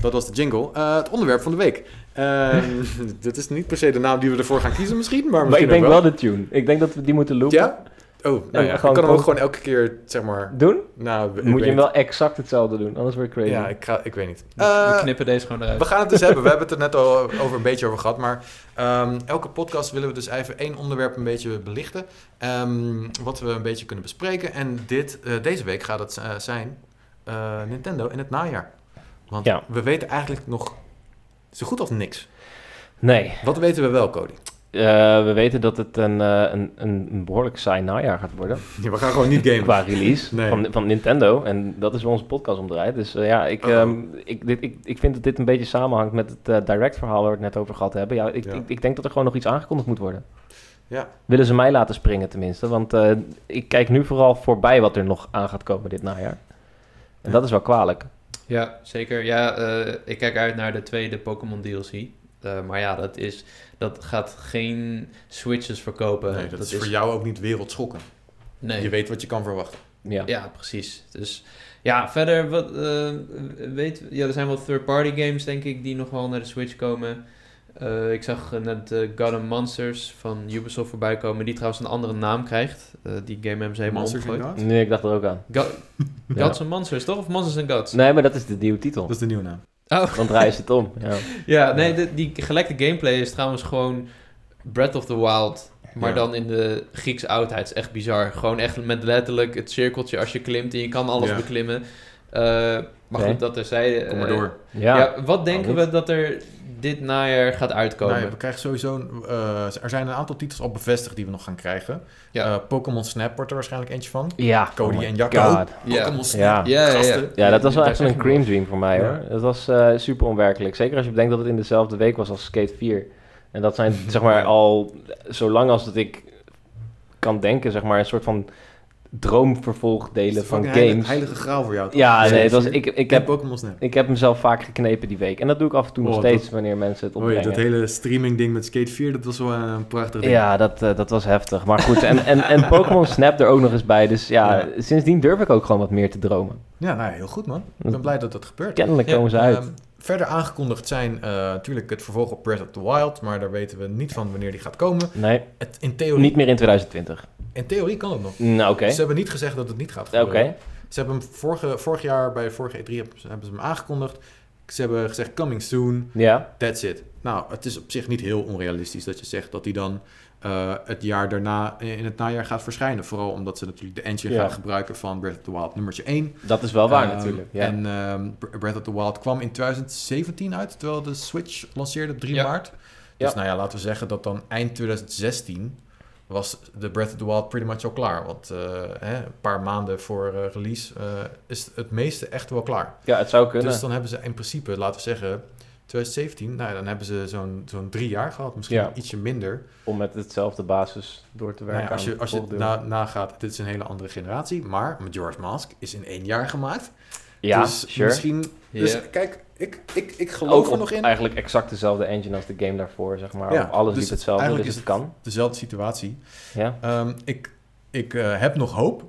Dat was de jingle. Eh, het onderwerp van de week. Ehm, dit is niet per se de naam die we ervoor gaan kiezen misschien, maar maar misschien ik denk ook wel de tune. Ik denk dat we die moeten loopen. Ja? Oh, nou ja, ik kan hem ook kom- gewoon elke keer, zeg maar... Doen? Nou, Moet je hem niet. wel exact hetzelfde doen, anders word je crazy. Ja, ik, ga, ik weet niet. we Eh, knippen deze gewoon eruit. We gaan het dus hebben. We hebben het er net al over een beetje over gehad. Maar ehm, elke podcast willen we dus even één onderwerp een beetje belichten. Ehm, wat we een beetje kunnen bespreken. En dit, eh, deze week gaat het eh, zijn eh, Nintendo in het najaar. Want we weten eigenlijk nog zo goed als niks. Nee. Wat weten we wel, Cody? Uh, we weten dat het een, uh, een, een behoorlijk saai najaar gaat worden. Ja, we gaan gewoon niet gamen. Qua release nee. van, van Nintendo. En dat is waar onze podcast om draait. Dus uh, ja, ik, um, ik, dit, ik, ik vind dat dit een beetje samenhangt met het direct verhaal waar we het net over gehad hebben. Ja, ik, ja. Ik, ik, denk dat er gewoon nog iets aangekondigd moet worden. Ja. Willen ze mij laten springen tenminste. Want ik kijk nu vooral voorbij wat er nog aan gaat komen dit najaar. En dat is wel kwalijk. Ja, zeker. Ja, ik kijk uit naar de tweede Pokémon DLC. maar ja, dat is dat gaat geen switches verkopen. Nee, dat, is voor jou ook niet wereldschokken. Nee. Je weet wat je kan verwachten. Ja, ja precies. Dus ja, verder, wat, uh, weet, ja, er zijn wel third-party games, denk ik, die nog wel naar de Switch komen. Uh, ik zag net uh, God of Monsters van Ubisoft voorbij komen, die trouwens een andere naam krijgt. die game hebben ze helemaal Monsters. Nee, ik dacht er ook aan. God, Gods ja. and Monsters, toch? Of Monsters and Gods? Nee, maar dat is de nieuwe titel. Dat is de nieuwe naam. Oh. Dan draaien ze het om. Ja, ja nee, de, die gelekte gameplay is trouwens gewoon Breath of the Wild. Maar dan in de Griekse oudheid. is echt bizar. Gewoon echt met letterlijk het cirkeltje als je klimt en je kan alles beklimmen. Uh, maar goed, dat terzijde. Kom maar uh, door. Ja. ja wat denken we dat er dit najaar gaat uitkomen? Nou ja, we krijgen sowieso... Uh, er zijn een aantal titels al bevestigd die we nog gaan krijgen. Ja. Uh, Pokémon Snap wordt er waarschijnlijk eentje van. Ja. Cody oh en Jacco. Pokémon Snap. Ja. Ja, ja, ja. dat was wel echt een cream dream voor mij hoor. Dat was uh, super onwerkelijk. Zeker als je bedenkt dat het in dezelfde week was als Skate 4. En dat zijn zeg maar al... Zolang als dat ik kan denken, zeg maar, een soort van droomvervolgdelen van games. Heilige, heilige graal voor jou. Toch? Ja, nee, het was, ik, ik, heb, ik heb mezelf vaak geknepen die week. En dat doe ik af en toe nog oh, steeds wanneer mensen het opbrengen. Oh ja, dat hele streaming ding met Skate 4, dat was wel een prachtig ding. Ja, dat, uh, dat was heftig. Maar goed, en, en, en Pokémon Snap er ook nog eens bij. Dus ja, ja, sindsdien durf ik ook gewoon wat meer te dromen. Ja, nou heel goed man. Ik ben blij dat dat gebeurt. Kennelijk komen ze uit. Um, verder aangekondigd zijn uh, natuurlijk het vervolg op Breath of the Wild, maar daar weten we niet van wanneer die gaat komen. Nee, het, in theorie... niet meer in 2020. In theorie kan het nog. Nou, oké. Ze hebben niet gezegd dat het niet gaat gebeuren. Oké. Ze hebben hem vorige, vorig jaar bij vorige E3 hebben ze hem aangekondigd. Ze hebben gezegd coming soon. Ja. That's it. Nou, het is op zich niet heel onrealistisch dat je zegt dat hij dan uh, het jaar daarna in het najaar gaat verschijnen. Vooral omdat ze natuurlijk de engine gaan gebruiken van Breath of the Wild nummertje 1. Dat is wel waar uh, natuurlijk. Ja. En uh, Breath of the Wild kwam in 2017 uit, terwijl de Switch lanceerde op 3 ja. maart. Dus nou ja, laten we zeggen dat dan eind 2016 was de Breath of the Wild pretty much al klaar. Want uh, hè, een paar maanden voor uh, release uh, is het meeste echt wel klaar. Ja, het zou kunnen. Dus dan hebben ze in principe, laten we zeggen, 2017, nou, dan hebben ze zo'n zo'n drie jaar gehad, misschien ja. ietsje minder. Om met hetzelfde basis door te werken. Nou ja, als je, als je na, nagaat, dit is een hele andere generatie, maar Majora's Mask is in één jaar gemaakt. Ja, dus sure. misschien. Dus kijk, ik, ik, ik geloof Ook er nog in. Eigenlijk exact dezelfde engine als de game daarvoor, zeg maar. Ja, alles dus liep hetzelfde, dus het, het kan. Dezelfde situatie. Ja. Um, ik ik uh, heb nog hoop.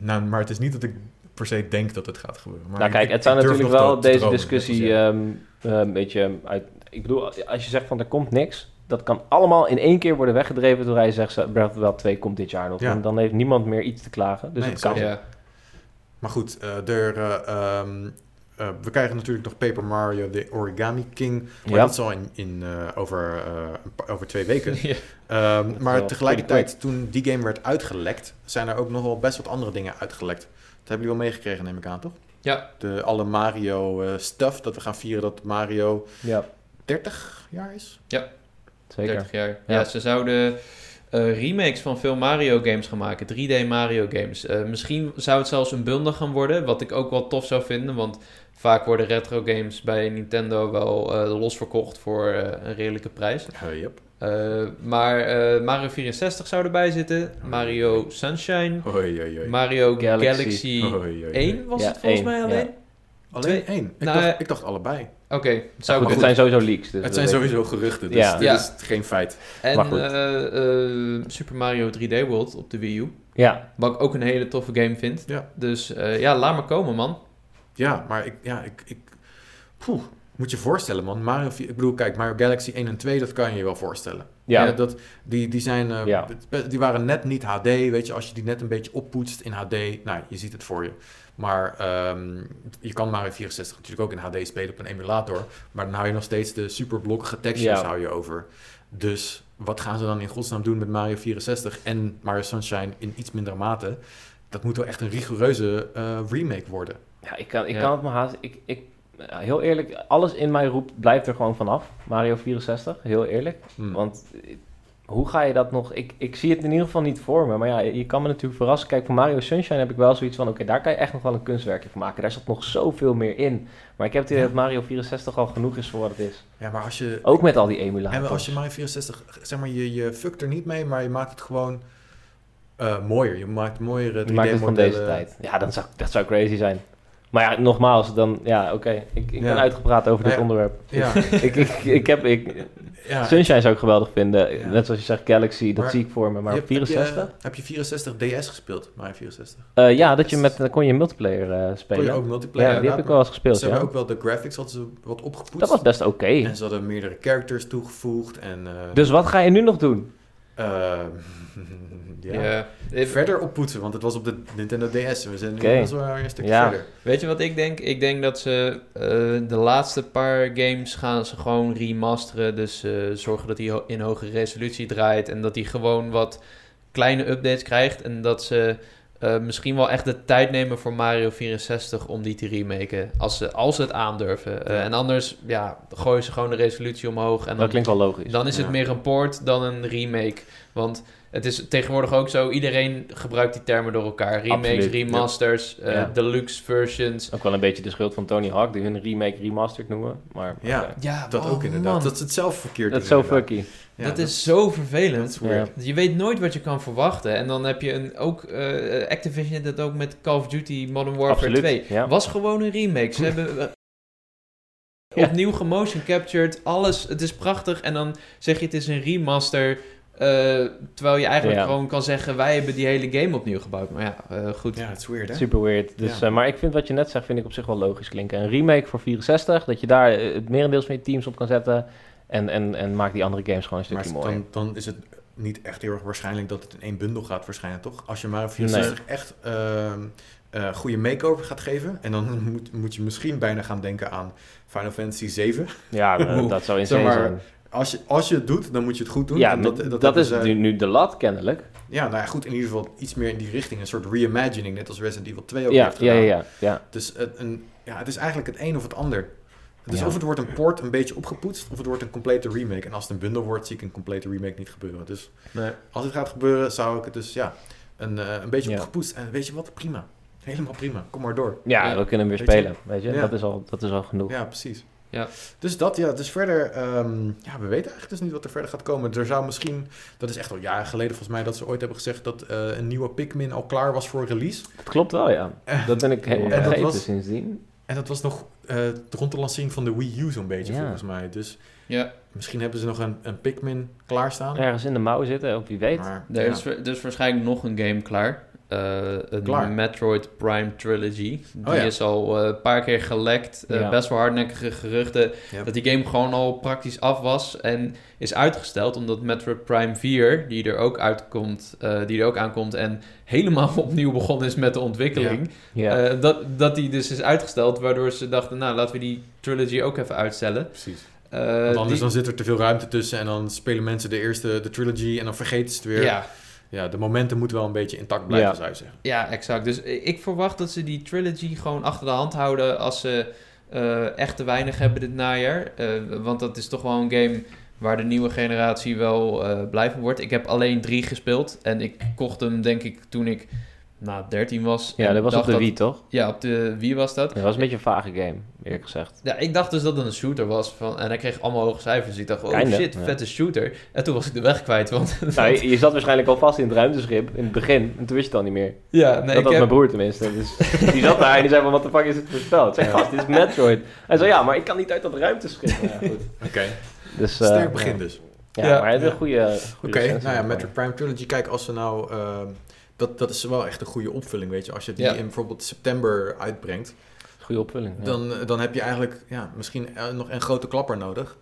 Nou, maar het is niet dat ik per se denk dat het gaat gebeuren. Maar nou, kijk, ik, het zou natuurlijk wel deze dromen, discussie um, uh, een beetje uit. Ik bedoel, als je zegt van er komt niks, dat kan allemaal in één keer worden weggedreven door hij zegt Breath of the Wild 2 komt dit jaar nog. Ja. En dan heeft niemand meer iets te klagen. Dus nee, het kan. Ja. Maar goed, uh, er, uh, um, uh, we krijgen natuurlijk nog Paper Mario, The Origami King. Maar ja. dat zal in, in, uh, over, uh, over twee weken. ja. um, maar tegelijkertijd, toen die game werd uitgelekt, zijn er ook nog wel best wat andere dingen uitgelekt. Dat hebben jullie wel meegekregen, neem ik aan, toch? Ja. De alle Mario stuff, dat we gaan vieren dat Mario ja. 30 jaar is. Ja, zeker. 30 jaar. Ja, ja ze zouden... Uh, remakes van veel Mario games gaan maken. 3D Mario games. Uh, misschien zou het zelfs een bundel gaan worden. Wat ik ook wel tof zou vinden. Want Vaak worden retro games bij Nintendo wel uh, los verkocht voor uh, een redelijke prijs. Uh, yep. maar Mario 64 zou erbij zitten. Mario Sunshine. Hoi, hoi, hoi. Mario Galaxy, Galaxy 1 was ja, het volgens 1, mij alleen. Ja. Alleen één? Ik, nou, dacht, ik dacht allebei. Oké, okay, zou goed, Het zijn sowieso leaks. Dus het zijn sowieso geruchten, dus ja. dit is geen feit. En maar goed. Super Mario 3D World op de Wii U. Ja. Wat ik ook een hele toffe game vind. Ja. Dus ja, laat maar komen, man. Ja, maar ik, ja, ik, ik poeh, moet je voorstellen, man. Mario, ik bedoel, kijk, Mario Galaxy 1 en 2, dat kan je je wel voorstellen. Ja. ja dat, die, die, zijn, uh, ja. die waren net niet HD, weet je. Als je die net een beetje oppoetst in HD, nou, je ziet het voor je. Maar um, je kan Mario 64 natuurlijk ook in HD spelen op een emulator. Maar dan hou je nog steeds de superblokkige textures hou je over. Dus wat gaan ze dan in godsnaam doen met Mario 64 en Mario Sunshine in iets mindere mate? Dat moet wel echt een rigoureuze uh, remake worden. Ja, ik kan, ik kan het me haast... Ik, ik heel eerlijk, alles in mij roept, blijft er gewoon vanaf. Mario 64, heel eerlijk. Hmm. Want hoe ga je dat nog... Ik, ik zie het in ieder geval niet voor me. Maar ja, je kan me natuurlijk verrassen. Kijk, voor Mario Sunshine heb ik wel zoiets van... Oké, daar kan je echt nog wel een kunstwerkje van maken. Daar zat nog zoveel meer in. Maar ik heb het idee Ja. dat Mario 64 al genoeg is voor wat het is. Ja, maar als je... Ook met al die emulators. En als je Mario 64, zeg maar, je, je fuckt er niet mee, maar je maakt het gewoon eh, mooier. Je maakt mooiere 3D-modellen. Je maakt het van deze tijd. Ja, dan zou, dat zou crazy zijn. Maar ja, nogmaals, dan... Ja, oké. Ik, ik ben uitgepraat over dit onderwerp. Ja, ik, ik, ik heb... Ik. Sunshine zou ik geweldig vinden. Net zoals je zegt, Galaxy, dat Maar zie ik voor me. Maar Je op hebt- 64? Heb je, heb je 64 DS gespeeld, Mario 64? Eh, ja, dat je met, dan kon je multiplayer eh, Kon spelen. je ook multiplayer? ja, die heb ik wel eens gespeeld, Ze hebben ook wel de graphics hadden ze wat opgepoetst. Dat was best oké. En ze hadden meerdere characters toegevoegd en... eh, Dus wat ga je nu nog doen? Eh, ja. Ja. Eh, Verder oppoetsen, want het was op de Nintendo DS. We zijn nu wel een stukje Ja. verder. Weet je wat ik denk? Ik denk dat ze eh, de laatste paar games gaan ze gewoon remasteren. Dus eh, zorgen dat hij ho- in hoge resolutie draait. En dat hij gewoon wat kleine updates krijgt. En dat ze eh, misschien wel echt de tijd nemen voor Mario 64 om die te remaken. Als ze, als ze het aandurven. Eh, Ja. en anders ja, gooien ze gewoon de resolutie omhoog. En Dat dan, klinkt wel logisch. dan is het meer een port dan een remake. Want het is tegenwoordig ook zo, iedereen gebruikt die termen door elkaar. Remakes, Absoluut, ja. remasters, eh, Ja. deluxe versions. Ook wel een beetje de schuld van Tony Hawk, die hun remake remastered noemen. Maar Ja. Ja, Dat oh, ook inderdaad. man. Dat is het zelf verkeerd. dat is zo fucky. Ja, dat, is zo vervelend. is. Je weet nooit wat je kan verwachten. En dan heb je een, ook, eh, Activision dat ook met Call of Duty Modern Warfare Absoluut, 2. ja. Was gewoon een remake. Ze hebben eh, Ja. opnieuw gemotion captured, alles. Het is prachtig. En dan zeg je het is een remaster. eh, terwijl je eigenlijk Ja. gewoon kan zeggen, wij hebben die hele game opnieuw gebouwd. Maar ja, eh, goed. Ja, het is weird, hè? Super weird. Dus, Ja. eh, maar ik vind wat je net zegt, vind ik op zich wel logisch klinken. Een remake voor 64, dat je daar het merendeels van je teams op kan zetten. En, en, en maak die andere games gewoon een Maar stukje mooier. dan, dan is het niet echt heel erg waarschijnlijk dat het in één bundel gaat verschijnen, toch? Als je Mario 64 echt eh, goede makeover gaat geven, en dan moet, moet je misschien bijna gaan denken aan Final Fantasy 7. Ja, eh, dat zou insane maar, zijn. Als je, als je het doet, dan moet je het goed doen. Ja, En dat, dat, is nu, nu de lat kennelijk. Ja, nou ja, goed, in ieder geval iets meer in die richting. Een soort reimagining, net als Resident Evil 2 ook Ja, heeft gedaan. ja, ja, ja. Dus het, een, ja, het is eigenlijk het een of het ander. Dus Ja. of het wordt een port een beetje opgepoetst, of het wordt een complete remake. En als het een bundel wordt, zie ik een complete remake niet gebeuren. Dus Nee. als het gaat gebeuren, zou ik het dus ja, een, eh, een beetje Ja. opgepoetst. En weet je wat? Prima. Helemaal prima. Kom maar door. Ja, Ja. we kunnen hem weer Weet je? spelen, weet je. Ja. Dat, is al, dat is al genoeg. Ja, precies. Ja. Dus dat, ja. Dus verder, ehm, ja, we weten eigenlijk dus niet wat er verder gaat komen. Er zou misschien, dat is echt al jaren geleden volgens mij, dat ze ooit hebben gezegd dat eh, een nieuwe Pikmin al klaar was voor release. Dat klopt wel, ja. Eh, Dat ben ik helemaal vergeten was- sindsdien. En dat was nog eh, rond de lancering van de Wii U zo'n beetje, Ja. volgens mij. Dus Ja, misschien hebben ze nog een, een Pikmin klaarstaan. Ergens in de mouw zitten, op wie weet. Maar, er ja. is, er is waarschijnlijk nog een game klaar. Eh, een Klaar. Metroid Prime Trilogy. Die Oh ja. is al eh, een paar keer gelekt. Eh, Ja. Best wel hardnekkige geruchten. Dat die game gewoon al praktisch af was. En is uitgesteld omdat Metroid Prime 4, die er ook uitkomt, eh, die er ook aankomt. En helemaal opnieuw begonnen is met de ontwikkeling. Ja. eh, dat, dat die dus is uitgesteld. Waardoor ze dachten, nou laten we die trilogy ook even uitstellen. Precies. Eh, Want anders die- dan zit er te veel ruimte tussen en dan spelen mensen de eerste, de trilogy en dan vergeten ze het weer. ja, Ja, de momenten moeten wel een beetje intact blijven, Ja. zou je zeggen. Ja, exact. Dus ik verwacht dat ze die trilogy gewoon achter de hand houden als ze eh, echt te weinig hebben dit najaar. Eh, want dat is toch wel een game waar de nieuwe generatie wel eh blij van wordt. Ik heb alleen drie gespeeld en ik kocht hem denk ik toen ik nou, 13 was. ja, dat was op de Wii, toch? Ja, op de Wii was dat. Dat was een beetje een vage game, eerlijk gezegd. Ja, ik dacht dus dat het een shooter was. Van, en hij kreeg allemaal hoge cijfers. Dus ik dacht, oh shit, ja. vette shooter. En toen was ik de weg kwijt. Want, Nou, je, je zat waarschijnlijk al vast in het ruimteschip in het begin. En toen wist je het al niet meer. ja, nee, dat ik was heb, mijn broer tenminste. Dus die zat daar en die zei van, wat de fuck is het voor spel? Ik zei, gast, dit is Metroid. Hij zei, ja, maar ik kan niet uit dat ruimteschip. Ja, goed. Oké, Dus, eh, sterk begin ja. dus. Ja, Ja. maar het is Ja. een goede... Oké, nou ja, Metroid Prime Trilogy, kijk, als ze nou... ehm, dat, dat is wel echt een goede opvulling, weet je. Als je die Ja. in bijvoorbeeld september uitbrengt, Goede opvulling. ja. dan, dan heb je eigenlijk ja, misschien eh, nog een grote klapper nodig.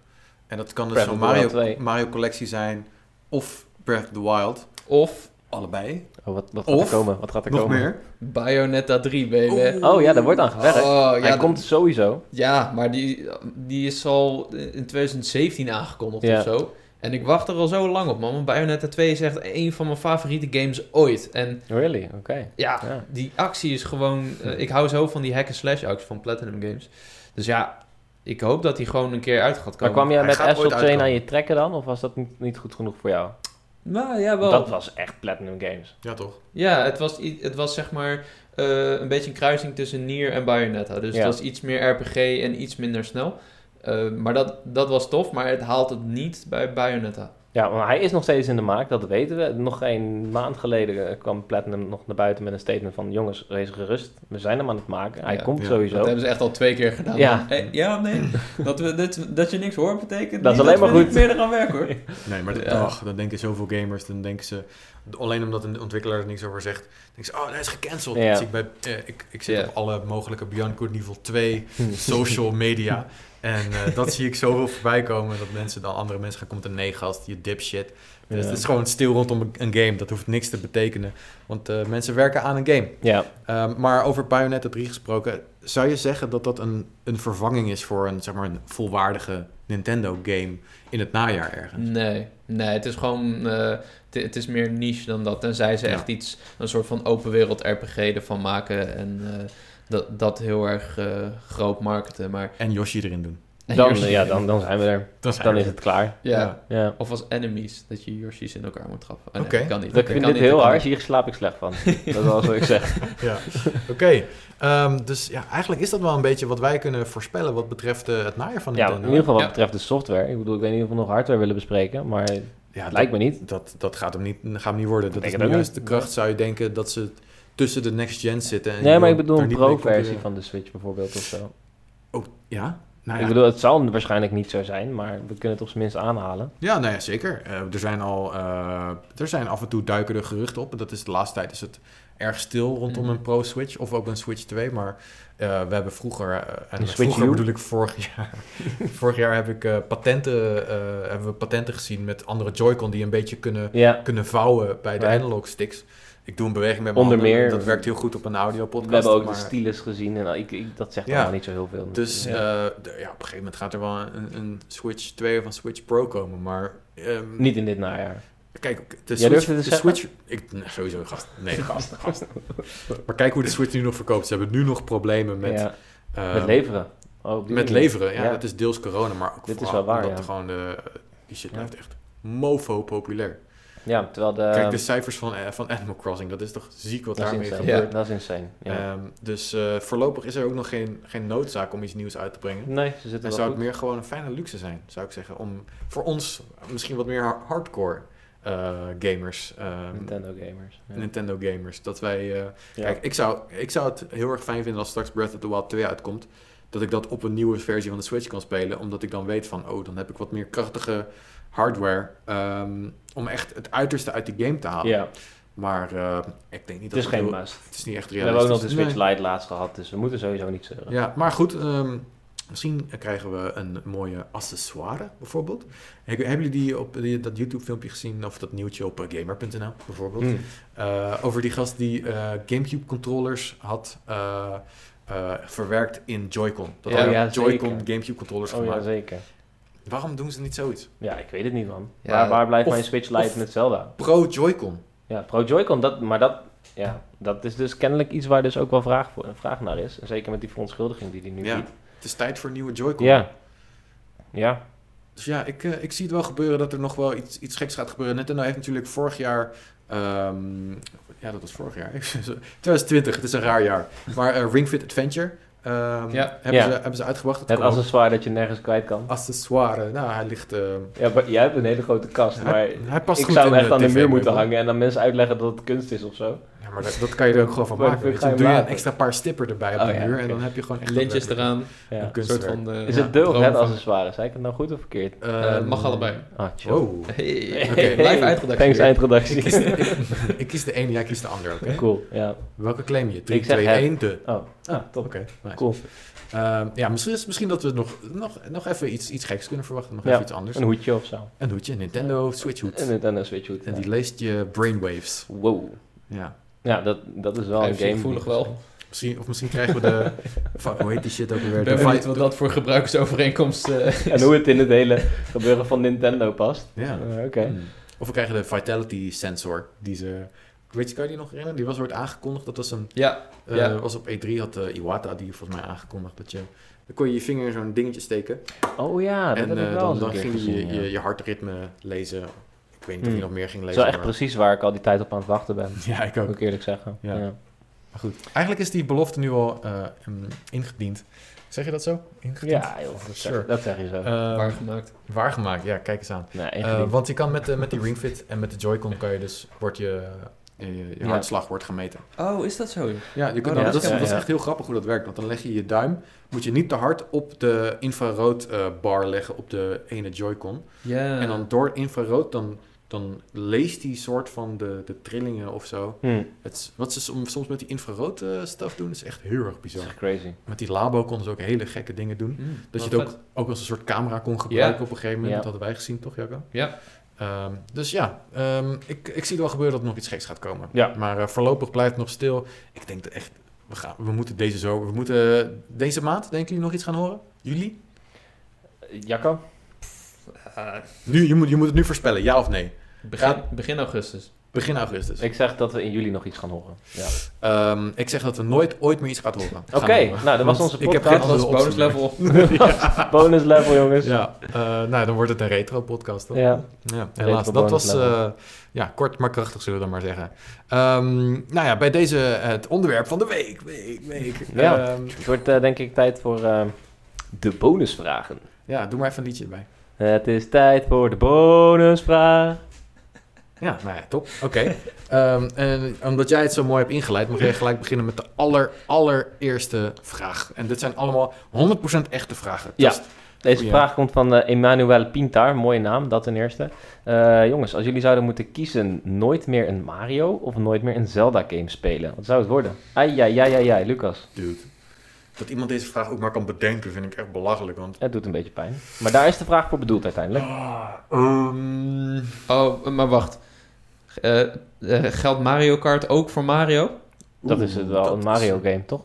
En dat kan dus zo'n Mario, 2. Mario collectie zijn of Breath of the Wild. of Allebei. Oh, wat, wat gaat Of er komen? Wat gaat er Nog komen? meer. Bayonetta 3, baby. Oh ja, daar wordt aan gewerkt. Oh, Hij dat- komt sowieso. Ja, maar die, die is al in 2017 aangekondigd Ja. of zo. En ik wacht er al zo lang op, man. Want Bayonetta 2 is echt een van mijn favoriete games ooit. En really? Oké. Ja, die actie is gewoon... Uh, ik hou zo van die hack-and-slash actie van Platinum Games. Dus ja, ik hoop dat hij gewoon een keer uit gaat komen. Maar kwam jij met Astral Chain aan je trekken dan? Of was dat niet, niet goed genoeg voor jou? Nou, ja, wel. Dat was echt Platinum Games. Ja, toch? Ja, het was, het was zeg maar uh, een beetje een kruising tussen Nier en Bayonetta. Dus het was iets meer RPG en iets minder snel. Uh, maar dat, dat was tof, maar het haalt het niet bij Bayonetta. Ja, maar hij is nog steeds in de maak, dat weten we. Nog een maand geleden kwam Platinum nog naar buiten met een statement van... jongens, wees gerust, we zijn hem aan het maken. Hij komt sowieso. Dat hebben ze echt al twee keer gedaan. Ja, hey, ja nee, dat, we, dat, dat je niks hoort betekent dat is alleen maar goed. verder gaan werken hoor. Nee, maar ach, dan denken zoveel gamers, dan denken ze... alleen omdat een ontwikkelaar er niks over zegt... denken ze, oh, hij is gecanceld. Ja. ik, bij, eh, ik, ik zit op alle mogelijke Beyond Good Niveau 2 social media... En uh, dat zie ik zoveel voorbij komen dat mensen dan andere mensen gaan komen te nee gast, je dipshit. Dus het is gewoon stil rondom een game. Dat hoeft niks te betekenen. Want uh, mensen werken aan een game. Ja. Um, maar over Bayonetta 3 gesproken, zou je zeggen dat dat een, een vervanging is voor een, zeg maar, een volwaardige Nintendo game in het najaar ergens? Nee, nee het is gewoon. Uh, het is meer niche dan dat. Tenzij ze ja. echt iets, een soort van open wereld RPG ervan maken. En dat, dat heel erg uh, groot marketen. Maar... En Yoshi erin doen. Dan, ja, dan, dan zijn we er. Dan, dan is het klaar. Ja. ja. Of als enemies, dat je Yoshi's in elkaar moet trappen. Oké. Okay. kan niet. Dat ik vind dit heel hard, hier slaap ik slecht van. dat is alles wat ik zeg. ja, oké. Um, dus ja, eigenlijk is dat wel een beetje wat wij kunnen voorspellen wat betreft uh, het najaar van Nintendo. Ja, in ieder geval wat betreft de software. Ik bedoel, ik weet niet of we nog hardware willen bespreken, maar ja, lijkt me niet. Dat, dat gaat hem niet, gaat hem niet worden. Dat is nu juist de kracht, zou je denken, dat ze tussen de next gen zitten. En nee, maar ik bedoel een pro-versie van de Switch bijvoorbeeld of zo. Oh, ja? Nou ja. Ik bedoel, het zal waarschijnlijk niet zo zijn, maar we kunnen het op zijn minst aanhalen. Ja, nou ja, zeker. Uh, er zijn al, uh, er zijn af en toe duiken er geruchten op. Dat is de laatste tijd is het erg stil rondom mhm. een Pro Switch of ook een Switch 2. Maar uh, we hebben vroeger, en vroeger bedoel ik vorig jaar, vorig jaar heb ik patenten, hebben we patenten gezien met andere Joy-Con die een beetje kunnen, yeah. kunnen vouwen bij de right. analog sticks. Ik doe een beweging met mijn Onder handen, meer, dat werkt heel goed op een audio podcast. We hebben ook de stylus gezien en ik, ik, dat zegt allemaal niet zo heel veel. Dus. Uh, ja. op een gegeven moment gaat er wel een, een Switch 2 of een Switch Pro komen, maar... Um, niet in dit najaar. Kijk, de Switch... De Switch ik, nee, sowieso, gast. Nee, gast, gast. maar kijk hoe de Switch nu nog verkoopt. Ze hebben nu nog problemen met... Um, met leveren. Oh, met leveren, ja, Dat is deels corona, maar ook Dit is wel waar, ja. gewoon de, die shit blijft echt mofo populair. Ja, terwijl de... Kijk, de cijfers van, eh, van Animal Crossing, dat is toch ziek wat daarmee gebeurt. Ja, dat is insane. Ja. Um, dus uh, voorlopig is er ook nog geen, geen noodzaak om iets nieuws uit te brengen. Nee, ze zitten En zou het meer gewoon een fijne luxe zijn, zou ik zeggen. Om voor ons misschien wat meer hardcore uh, gamers. Um, Nintendo gamers. Ja. Nintendo gamers. Dat wij... Uh, kijk, ik zou, ik zou het heel erg fijn vinden als straks Breath of the Wild 2 uitkomt. Dat ik dat op een nieuwe versie van de Switch kan spelen. Omdat ik dan weet van, oh, dan heb ik wat meer krachtige hardware um, om echt het uiterste uit die game te halen. Ja. Maar uh, ik denk niet dat het is geen must. Het is niet echt realistisch. We hebben ook nog de Switch nee. Lite laatst gehad, dus we moeten sowieso niet zeuren. Ja, maar goed, um, misschien krijgen we een mooie accessoire bijvoorbeeld. Hebben jullie die op die, dat YouTube filmpje gezien of dat nieuwtje op uh, gamer.nl bijvoorbeeld? Mm. Uh, over die gast die Gamecube controllers had verwerkt in Joy-Con. Dat ja, ja Joy-Con Gamecube controllers oh, gemaakt. Ja, zeker. Waarom doen ze niet zoiets? Ja, ik weet het niet, man. waar, waar blijft mijn Switch Lite met Zelda? Pro Joy-Con. Ja, Pro Joy-Con, dat, maar dat, ja, dat is dus kennelijk iets waar dus ook wel vraag, voor, vraag naar is. En zeker met die verontschuldiging die hij nu ja, biedt. Het is tijd voor een nieuwe Joy-Con. Ja. Ja. Dus ja, ik, uh, ik zie het wel gebeuren dat er nog wel iets, iets geks gaat gebeuren. Nintendo heeft natuurlijk vorig jaar... Um, ja, dat was vorig jaar. 2020, het is een raar jaar. Maar uh, Ring Fit Adventure Um, ja. Hebben, Ze, hebben ze uitgebracht. Het, het accessoire dat je nergens kwijt kan. Accessoire, nou hij ligt... Uh, ja, maar jij hebt een hele grote kast, maar hij past ik zou hem echt aan de muur moeten hangen en dan mensen uitleggen dat het kunst is of zo. Ja, maar dat, dat kan je er ook gewoon van maken. Je. Doe je een extra paar stipper erbij op oh, de muur en dan heb je gewoon echt... Lintjes eraan. Ja. Een soort van... De, is het de of het accessoire? Zei ik het nou goed of verkeerd? Uh, mag allebei. Ah, chill. Oh. Hey. Okay. Live eindredactie. Thanks eindredactie. Ik kies, de, ik kies de ene, jij kiest de ander, oké? Cool, ja. Welke claim je? 3, 2, 1, de. Oh, ah, top. Oké, Cool. Uh, ja, misschien, misschien dat we nog, nog, nog even iets, iets geks kunnen verwachten. Nog even iets anders. Een hoedje of zo. Een hoedje, Nintendo Switch hoed. Een Nintendo Switch hoed. En die leest je brainwaves. Wow. Ja. Ja, dat, dat is wel een game. voelig wel. Misschien, of misschien krijgen we de... fuck, hoe heet die shit ook weer? Ik ben benieuwd wat dat voor gebruikersovereenkomst uh, En hoe het in het hele gebeuren van Nintendo past. Ja. Uh, Oké. Hmm. Of we krijgen de Vitality Sensor, die ze... Weet je, kan je die nog herinneren? Die was ooit aangekondigd. Dat was een... Ja. Uh, ja. was op E3 had uh, Iwata die volgens mij aangekondigd dat je... Dan kon je je vinger in zo'n dingetje steken. Oh ja, dat en, heb ik wel dan, dan ging gezien, je, ja. je je hartritme lezen. Ik weet niet of je Hmm. nog meer ging Dat lezen. is wel echt maar- precies waar ik al die tijd op aan het wachten ben. Ja, ik ook. Moet ik eerlijk zeggen. Ja. Ja. Maar goed. Eigenlijk is die belofte nu al eh, mm, ingediend. Zeg je dat zo? Ingediend? Ja, joh, dat, Sure. zeg, dat zeg je zo. Eh, waargemaakt. waargemaakt, ja, kijk eens aan. nee, Eh, want je kan met, de met die Ring Fit en met de Joy-Con kan je dus, wordt je, je, je Ja. hartslag wordt gemeten. Oh, is dat zo? Ja, je kunt Oh, dat dat, is- dat echt heel grappig hoe dat werkt. Want dan leg je je duim, moet je niet te hard op de infrarood eh, bar leggen op de ene Joy-Con. Ja. En dan door infrarood, dan, dan leest die soort van de, de trillingen of zo. Hm, Het, wat ze soms, soms met die infrarood eh stuff doen, is echt heel erg bizar. is echt crazy. Met die labo konden ze ook hele gekke dingen doen. Hmm, Dat je het ook, vet. ook als een soort camera kon gebruiken op een gegeven moment. Dat hadden wij gezien, toch Jacco? Ja. Ehm, dus ja, ehm, ik, ik zie wel gebeuren dat er nog iets geks gaat komen. Ja. Maar eh, voorlopig blijft het nog stil. Ik denk dat echt, we, gaan, we moeten deze zomer, we moeten deze maand, denken jullie nog iets gaan horen? Juli? Eh, Jacco? Eh, Nu, je, moet, je moet het nu voorspellen, ja of nee? begin augustus. Begin augustus. Ik zeg dat we in juli nog iets gaan horen. Ja. Ehm, ik zeg dat we nooit ooit meer iets gaan horen. Oké, nou, dat was onze Ik heb podcast. geen Dat andere is bonus level. Bonus level, jongens. Ja, eh, nou dan wordt het een retro podcast toch? Ja. Ja, helaas. Retro Dat was eh, ja, kort maar krachtig, zullen we dan maar zeggen. Ehm, nou ja, bij deze het onderwerp van de week. week, week. Ja. Ehm, Het wordt eh, denk ik tijd voor eh, de bonusvragen. ja, doe maar even een liedje erbij. Het is tijd voor de bonusvraag. Ja, nou ja, top. Oké. Ehm, en omdat jij het zo mooi hebt ingeleid, mag jij gelijk beginnen met de aller, allereerste vraag. En dit zijn allemaal 100% echte vragen. Ja. Deze vraag komt van eh Emmanuel Pintar, mooie naam, dat ten eerste. Eh, jongens, als jullie zouden moeten kiezen nooit meer een Mario of nooit meer een Zelda game spelen, wat zou het worden? Ai, ai, ai, ai, ai, Lucas. Dude. Dat iemand deze vraag ook maar kan bedenken, vind ik echt belachelijk. Want... Het doet een beetje pijn. Maar daar is de vraag voor bedoeld uiteindelijk. Ah, ehm, Oh, maar wacht. Eh, eh, geldt Mario Kart ook voor Mario? Dat is het wel, dat een is- Mario game, toch?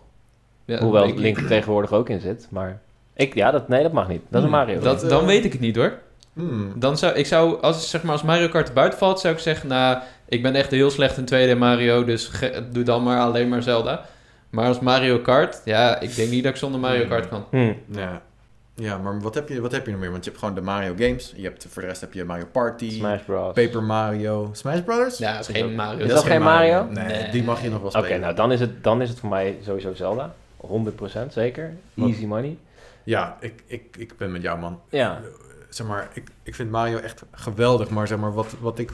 Ja, Hoewel ik- Link er tegenwoordig ook in zit, maar... Ik, ja, dat, nee, dat mag niet. Dat is een Hmm, Mario Dat, game. dan weet ik het niet hoor. hmm. Dan zou, ik zou, als, zeg maar, als Mario Kart er buiten valt, zou ik zeggen, nou, ik ben echt heel slecht in 2D Mario, dus ge- doe dan maar alleen maar Zelda. Maar als Mario Kart, ja, ik denk niet dat ik zonder Mario Kart kan. Hmm. Ja. Ja, maar wat heb, je, wat heb je nog meer? Want je hebt gewoon de Mario games. Je hebt, voor de rest heb je Mario Party, Smash Bros. Paper Mario, Smash Brothers? Ja, dat is geen Mario. Is dat geen Mario? Nee, Nee. die mag je nog wel Oké, spelen. nou dan is, het, dan is het voor mij sowieso Zelda. 100% zeker. Wat? Easy money. Ja, ik, ik, ik ben met jou, man. Ja. Zeg maar, ik, ik vind Mario echt geweldig. Maar zeg maar, wat, wat, ik,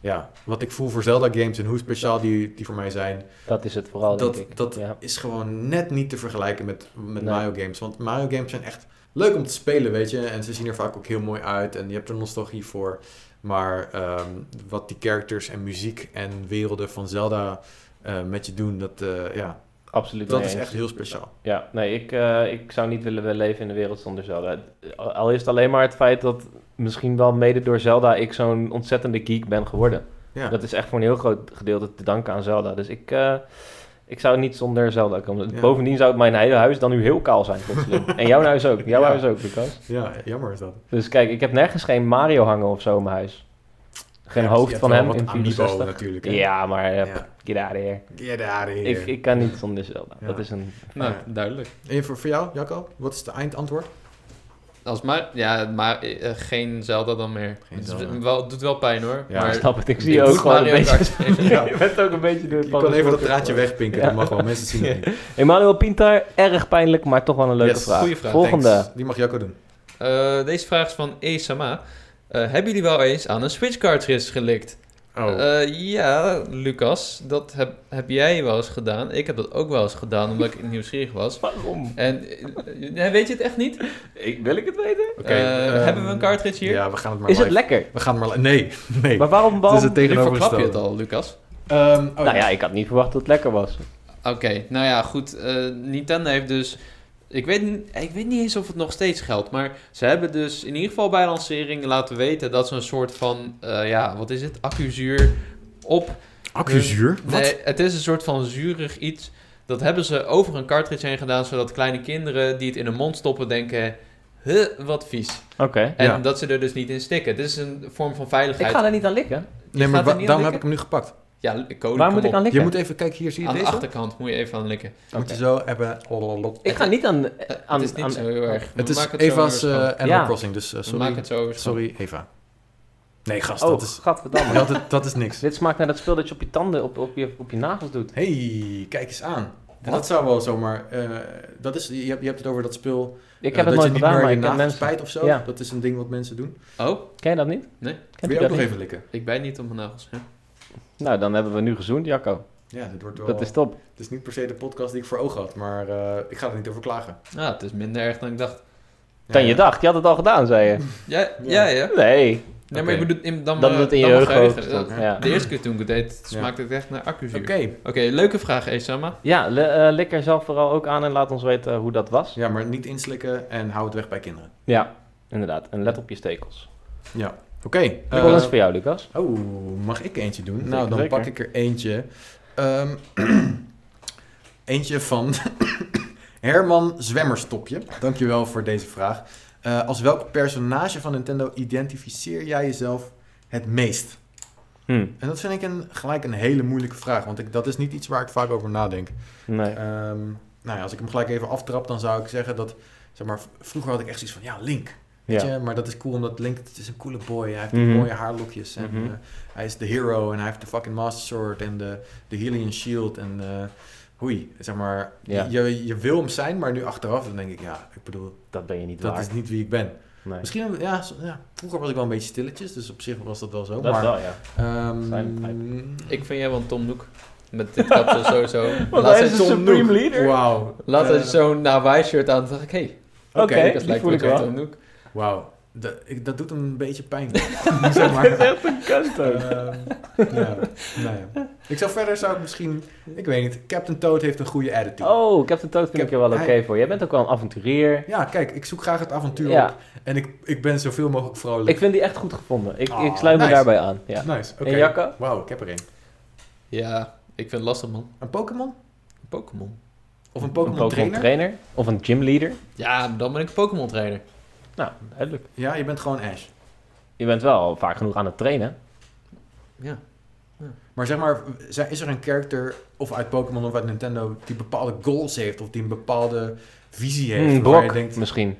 ja, wat ik voel voor Zelda-games en hoe speciaal die, die voor mij zijn... Dat is het vooral, denk dat, ik. dat ja. is gewoon net niet te vergelijken met, met Nee. Mario games. Want Mario games zijn echt leuk om te spelen, weet je. En ze zien er vaak ook heel mooi uit. En je hebt er nostalgie voor. Maar ehm, wat die characters en muziek en werelden van Zelda eh, met je doen, dat, eh, ja, Absoluut dat is echt heel speciaal. Ja, nee, ik, eh, ik zou niet willen leven in de wereld zonder Zelda. Al is het alleen maar het feit dat misschien wel mede door Zelda ik zo'n ontzettende geek ben geworden. Ja. Dat is echt voor een heel groot gedeelte te danken aan Zelda. Dus ik, ik zou niet zonder Zelda komen. Ja. Bovendien zou mijn hele huis dan nu heel kaal zijn, plotseling. en jouw huis ook. Jouw Ja. huis ook, Lucas. ja, jammer is dat. Dus kijk, ik heb nergens geen Mario hangen of zo in mijn huis. Geen Ja, hoofd van hem in amiibo 64. natuurlijk. hè. Ja, maar uh, Ja. get out of here. Get out of here. Ik, ik kan niet zonder Zelda. Ja. Dat is een... Nou, Ja. duidelijk. En voor, voor jou, Jacco, wat is het eindantwoord? Als maar, ja, maar eh, geen Zelda dan meer. Geen het, Zelda. wel, het doet wel pijn hoor. Ja, maar Ik snap het, ik zie je ook gewoon een beetje... Ja. je bent ook een beetje door het Je kan even dat draadje wegpinken, Ja. dat mag wel. Mensen zien het niet. Emmanuel Pintar, erg pijnlijk, maar toch wel een leuke Yes, vraag. goeie vraag, Volgende. Thanks. Die mag Jacco doen. Eh, deze vraag is van Esama. Eh hebben jullie wel eens aan een Switch cartridge gelikt? Oh. Eh, ja, Lucas, dat heb, heb jij wel eens gedaan. Ik heb dat ook wel eens gedaan, omdat ik nieuwsgierig was. Waarom? En eh, weet je het echt niet? Ik, wil ik het weten? Oké, Eh, ehm, hebben we een cartridge hier? Ja, we gaan het maar Is het lekker? We gaan het maar... Nee, nee. Maar waarom? Het waarom? is het verklap je tegenovergestelde. het al, Lucas. Ehm, oh, nou ja, ik had niet verwacht dat het lekker was. Oké, nou ja, goed. eh, Nintendo heeft dus... Ik weet, niet- ik weet niet eens of het nog steeds geldt, maar ze hebben dus in ieder geval bij lancering laten weten dat ze een soort van, eh, ja, wat is het, accuzuur op... Accuzuur? Nee, het is een soort van zuurig iets Dat hebben ze over een cartridge heen gedaan, zodat kleine kinderen die het in hun mond stoppen denken... Huh, wat vies. Oké. En Ja. dat ze er dus niet in stikken. Dit is een vorm van veiligheid. Ik ga er niet aan likken. Nee, maar wa- daarom heb ik hem nu gepakt. Ja, code, Waar kom moet ik op. aan likken? Je moet even kijken, hier zie je Aan de deze. achterkant moet je even aan likken. Moet je zo hebben. Ik ga niet aan... Eh, aan het is niet aan- zo heel erg. Het is maken het zo Eva's weer eh schoon. Animal Ja. Crossing, dus eh, sorry. het zo. Sorry, Eva. Nee, gast, Oh, dat is, gadverdamme. dat, is, dat is niks. Dit smaakt naar dat spul dat je op je tanden, op, op, je, op je nagels doet. hey, kijk eens aan. En Wat? dat zou wel zomaar... eh, dat is, je, hebt, je hebt het over dat spul... Ik eh, heb het nooit je niet gedaan, meer maar je ik ken nagels mensen... spijt of zo. Ja. Dat is een ding wat mensen doen. Oh, Ken je dat niet? Nee. Wil je dat ook nog even likken? ik bijt niet op mijn nagels. Nou, dan hebben we nu gezoend, Jacco. Ja, dit wordt wel... Dat is top. Het is niet per se de podcast die ik voor ogen had, maar eh, ik ga er niet over klagen. Ah, het is minder erg dan ik dacht. Ja, Dan je ja. dacht, je had het al gedaan, zei je. Ja, ja, ja. Nee, Nee, maar ik bedoel, in, dan, dat maar- het in je geheugen Ja. De eerste keer toen ik het deed, Ja. smaakte het echt naar accuzuur. Oké, Oké, leuke vraag, Esama. Ja, eh, lik er zelf vooral ook aan en laat ons weten hoe dat was. ja, maar niet inslikken en hou het weg bij kinderen. Ja, inderdaad. En let op je stekels. Ja, oké. Ik eh, eens voor jou, Lucas. oh, mag ik eentje doen? Zeker, nou, dan zeker. pak ik er eentje. Ehm, eentje van Herman Zwemmerstopje. Dankjewel voor deze vraag. Eh, als welk personage van Nintendo identificeer jij jezelf het meest? Hm, En dat vind ik een, gelijk een hele moeilijke vraag, want ik, dat is niet iets waar ik vaak over nadenk. nee. Ehm, nou ja, als ik hem gelijk even aftrap, dan zou ik zeggen dat, zeg maar, vroeger had ik echt zoiets van, ja, Link. Weet Ja. je, maar dat is cool omdat Link, het is een coole boy. Hij heeft die Mhm. mooie haarlokjes en Mhm. eh, hij is de hero en hij heeft de fucking Master Sword en de, de Hylian Shield en eh hoei, zeg maar, Ja. je, je wil hem zijn, maar nu achteraf dan denk ik, ja, ik bedoel, Dat ben je niet dat is niet wie ik ben. Nee. Misschien, ja, zo- ja, vroeger was ik wel een beetje stilletjes, dus op zich was dat wel zo. Dat maar, wel, ja. ehm, Ik vind jij wel een Tom Nook. Met dit kapsel sowieso. Want hij had is Tom Supreme Nook. Leader. Wauw. Je Eh, zo'n Hawaii-shirt aan. Toen dacht ik, hé, hey, Oké, dat die lijkt voel me ik ook wel. Tom Nook. Wauw. Dat, ik- dat doet hem een beetje pijn. zeg maar. Het is echt een ook. Ehm, ja, nou ja. Ik zou verder zou ik misschien, ik weet niet, Captain Toad heeft een goede attitude. Oh, Captain Toad vind ik er wel oké voor. Jij bent ook wel een avonturier. Ja, kijk, ik zoek graag het avontuur Ja. op en ik, ik ben zoveel mogelijk vrolijk. Ik vind die echt goed gevonden. Ik, Ah, ik sluit me daarbij aan. Ja. Nice, oké. En Jacco? Wauw, ik heb er een. Ja, ik vind het lastig, man. Een Pokémon? Een Pokémon. Of een Een Pokémon Pokémon trainer? trainer. Of een gymleader. Ja, dan ben ik een Pokémon trainer. Nou, duidelijk. Ja, je bent gewoon Ash. Je bent wel vaak genoeg aan het trainen. Ja. Maar zeg maar, is er een character, of uit Pokémon of uit Nintendo, die bepaalde goals heeft of die een bepaalde visie heeft? Hmm, waar je Brock denkt, misschien.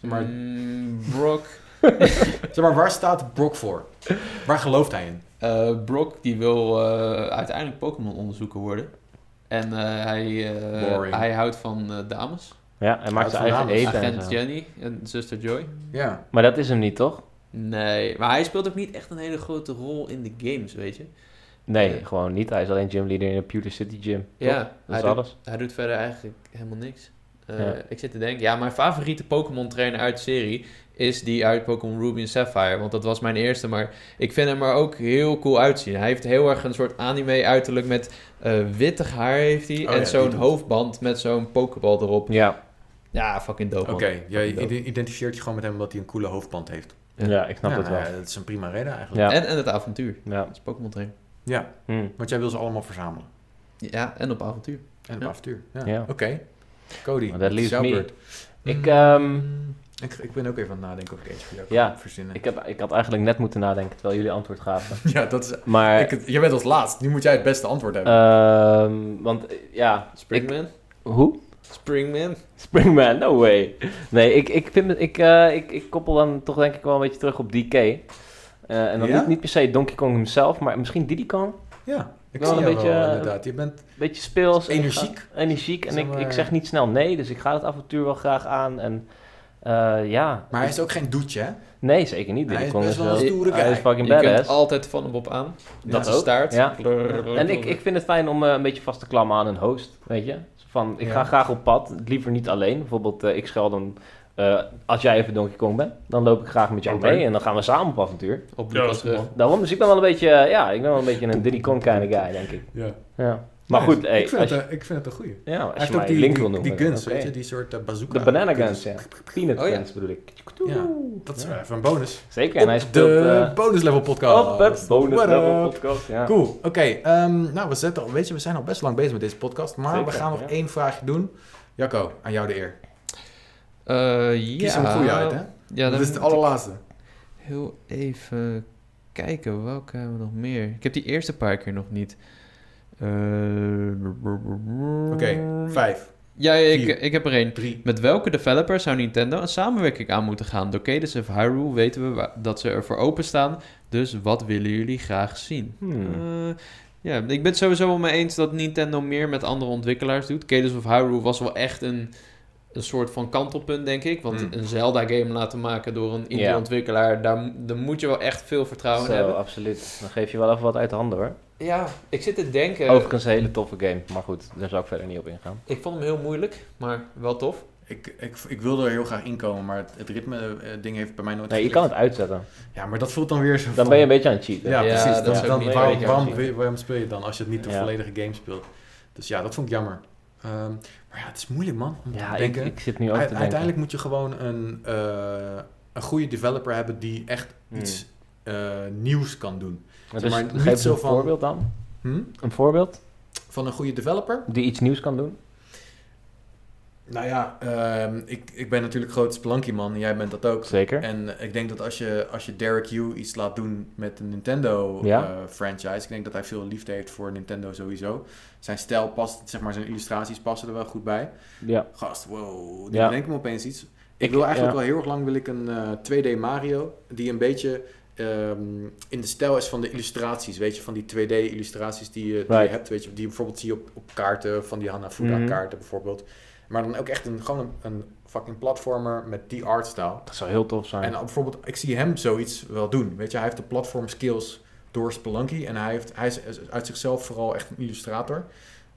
zeg maar, Mm, Brock. zeg maar, waar staat Brock voor? Waar gelooft hij in? Eh, Brock die wil eh, uiteindelijk Pokémon onderzoeker worden. En eh, hij, eh, hij houdt van dames. Ja, hij maakt zijn eigen eten en Agent zo. Jenny en zuster Joy. Ja. Maar dat is hem niet, toch? Nee, maar hij speelt ook niet echt een hele grote rol in de games, weet je. Nee, gewoon niet. Hij is alleen gymleader in een Pewter City Gym. toch? Ja, dat is doet, alles. hij doet verder eigenlijk helemaal niks. Eh, Ja. Ik zit te denken, ja, mijn favoriete Pokémon trainer uit de serie is die uit Pokémon Ruby en Sapphire. Want dat was mijn eerste, maar ik vind hem er ook heel cool uitzien. Hij heeft heel erg een soort anime uiterlijk met eh wittig haar heeft hij. Oh en ja, zo'n hoofdband met zo'n Pokéball erop. Ja, Ja, fucking dope Oké, jij identificeert je gewoon met hem omdat hij een coole hoofdband heeft. ja. ik snap ja, het wel. ja, dat is een prima reden eigenlijk. Ja. En, en het avontuur. Ja. Dat is Pokémon trainer. Ja, Hm. want jij wil ze allemaal verzamelen. Ja, en op avontuur. En op avontuur. Ja. Ja. Oké. Cody, dat het is leaves jouw me. beurt. Ik, Mm, ehm, ik, ik ben ook even aan het nadenken of ik eentje voor jou Ja, kan verzinnen. Ik, heb, ik had eigenlijk net moeten nadenken terwijl jullie antwoord gaven. ja, dat is... Maar, ik, jij bent als laatst. Nu moet jij het beste antwoord hebben. ehm, want ja, Springman? hoe? Springman? Springman, no way. Nee, ik, ik, vind, ik, eh, ik, ik koppel dan toch denk ik wel een beetje terug op DK. Eh, en dan Ja? niet, niet per se Donkey Kong himself, maar misschien Diddy Kong. ja, ik wel zie een beetje, wel, eh, inderdaad. Je bent... Beetje speels. en Energiek. ga- energiek. En Zeg ik, maar- ik zeg niet snel nee, dus ik ga het avontuur wel graag aan. En eh, ja. Maar hij is ook geen doetje, hè? Nee, zeker niet. Hij Diddy is Kong best is wel een stoere Hij is fucking Je kunt badass. altijd van hem op aan. Dat ook. staart. Ja. En ik, ik vind het fijn om eh, een beetje vast te klammen aan een host, weet je. Van, ik Ja. ga graag op pad, liever niet alleen. Bijvoorbeeld, eh, ik schel dan, eh, als jij even Donkey Kong bent, dan loop ik graag met jou mee en dan gaan we samen op avontuur. Op Ja. Daarom, dus ik ben wel een beetje, eh, ja, ik ben wel een beetje een Diddy Kong kind of guy, denk ik. Ja. Ja. Maar goed, ik, vind het, ik vind het een goeie. Ja, als je ook die, link die, wil noemen. die guns, weet je, die soort uh, bazooka. De banana guns, ja. Peanut Oh, ja. guns bedoel ik. Ja, dat is Ja. even een bonus. Zeker, en hij speelt de eh, bonus level podcast. op het bonus What level up? podcast. Ja. Cool, oké. ehm, nou, we, zetten, al- weet je, we zijn al best lang bezig met deze podcast, maar we gaan nog ja. één vraagje doen. Jacco, aan jou de eer. Eh, ja. Kies er een goede uit, hè? Ja, dat is ik allerlaatste. Heel even kijken, welke hebben we nog meer? Ik heb die eerste paar keer nog niet. Eh, Oké, vijf, Ja, ik, vier. ik heb er één. drie. Met welke developer zou Nintendo een samenwerking aan moeten gaan? Door Cadence of Hyrule weten we dat ze ervoor openstaan. Dus wat willen jullie graag zien? Hmm. Eh, ja, ik ben het sowieso wel mee eens dat Nintendo meer met andere ontwikkelaars doet. Cadence of Hyrule was wel echt een, een soort van kantelpunt, denk ik. Want Mm. een Zelda-game laten maken door een indie Ja. ontwikkelaar, daar, moet je wel echt veel vertrouwen in Zo, hebben. absoluut. Dan geef je wel even wat uit de handen hoor. Ja, ik zit te denken. Overigens een hele toffe game, maar goed, daar zou ik verder niet op ingaan. Ik vond hem heel moeilijk, maar wel tof. Ik, ik, ik wilde er heel graag inkomen, maar het, het ritme-ding heeft bij mij nooit Nee, je kan het uitzetten. Ja, maar dat voelt dan weer zo Dan van- ben je een beetje aan het cheaten. Ja, Ja, precies. dat Dan, is dan- waarom, een beetje waarom, waarom speel je dan als je het niet de Ja. volledige game speelt? Dus ja, dat vond ik jammer. Ehm, maar ja, het is moeilijk man, om Ja, te ik, zit nu ook te denken. Uiteindelijk moet je gewoon een, eh, een goede developer hebben die echt Hmm. iets eh, nieuws kan doen. Maar dus, maar, niet geef zo een van- voorbeeld dan. Hm? Een voorbeeld Van een goede developer? die iets nieuws kan doen. Nou ja, ehm, ik, ik ben natuurlijk groot Spelunky man en jij bent dat ook. Zeker. En ik denk dat als je, als je Derek Yu iets laat doen met een Nintendo Ja. eh, franchise, ik denk dat hij veel liefde heeft voor Nintendo sowieso. Zijn stijl past, zeg maar zijn illustraties passen er wel goed bij. Ja. Gast, wow, nu Ja. bedenk ik me opeens iets. Ik, wil eigenlijk ja. wel heel erg lang wil ik een eh, 2D Mario die een beetje ehm, in de stijl is van de illustraties, weet je, van die 2D illustraties die, je- die je hebt, weet je, die je bijvoorbeeld zie je op, op kaarten, van die Hanafuda Mhm. kaarten bijvoorbeeld. Maar dan ook echt een, gewoon een, een fucking platformer met die artstyle. Dat zou heel tof zijn. En bijvoorbeeld, ik zie hem zoiets wel doen. Weet je, hij heeft de platform skills door Spelunky. En hij, heeft, hij is uit zichzelf vooral echt een illustrator.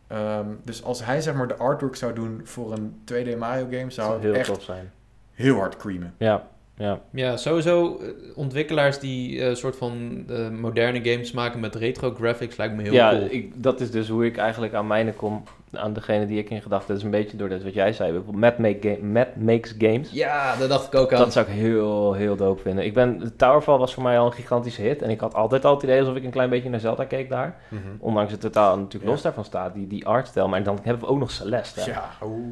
Ehm, dus als hij zeg maar de artwork zou doen voor een 2D Mario game, dat zou zou het heel echt tof zijn. heel hard creamen. Ja, ja. Ja, sowieso eh, ontwikkelaars die een soort van eh, moderne games maken met retro graphics lijkt me heel ja, cool. ik, dat is dus hoe ik eigenlijk aan mijne kom, aan degene die ik in gedachten. Dat is een beetje door dat wat jij zei. Matt, make game, Matt Makes Games. Ja, dat dacht ik ook aan. Dat zou ik heel, heel dope vinden. Ik ben, Towerfall was voor mij al een gigantische hit. En ik had altijd al het idee alsof ik een klein beetje naar Zelda keek daar. Ondanks het totaal natuurlijk Ja. los daarvan staat, die, die artstijl. Maar dan hebben we ook nog Celeste. Ja.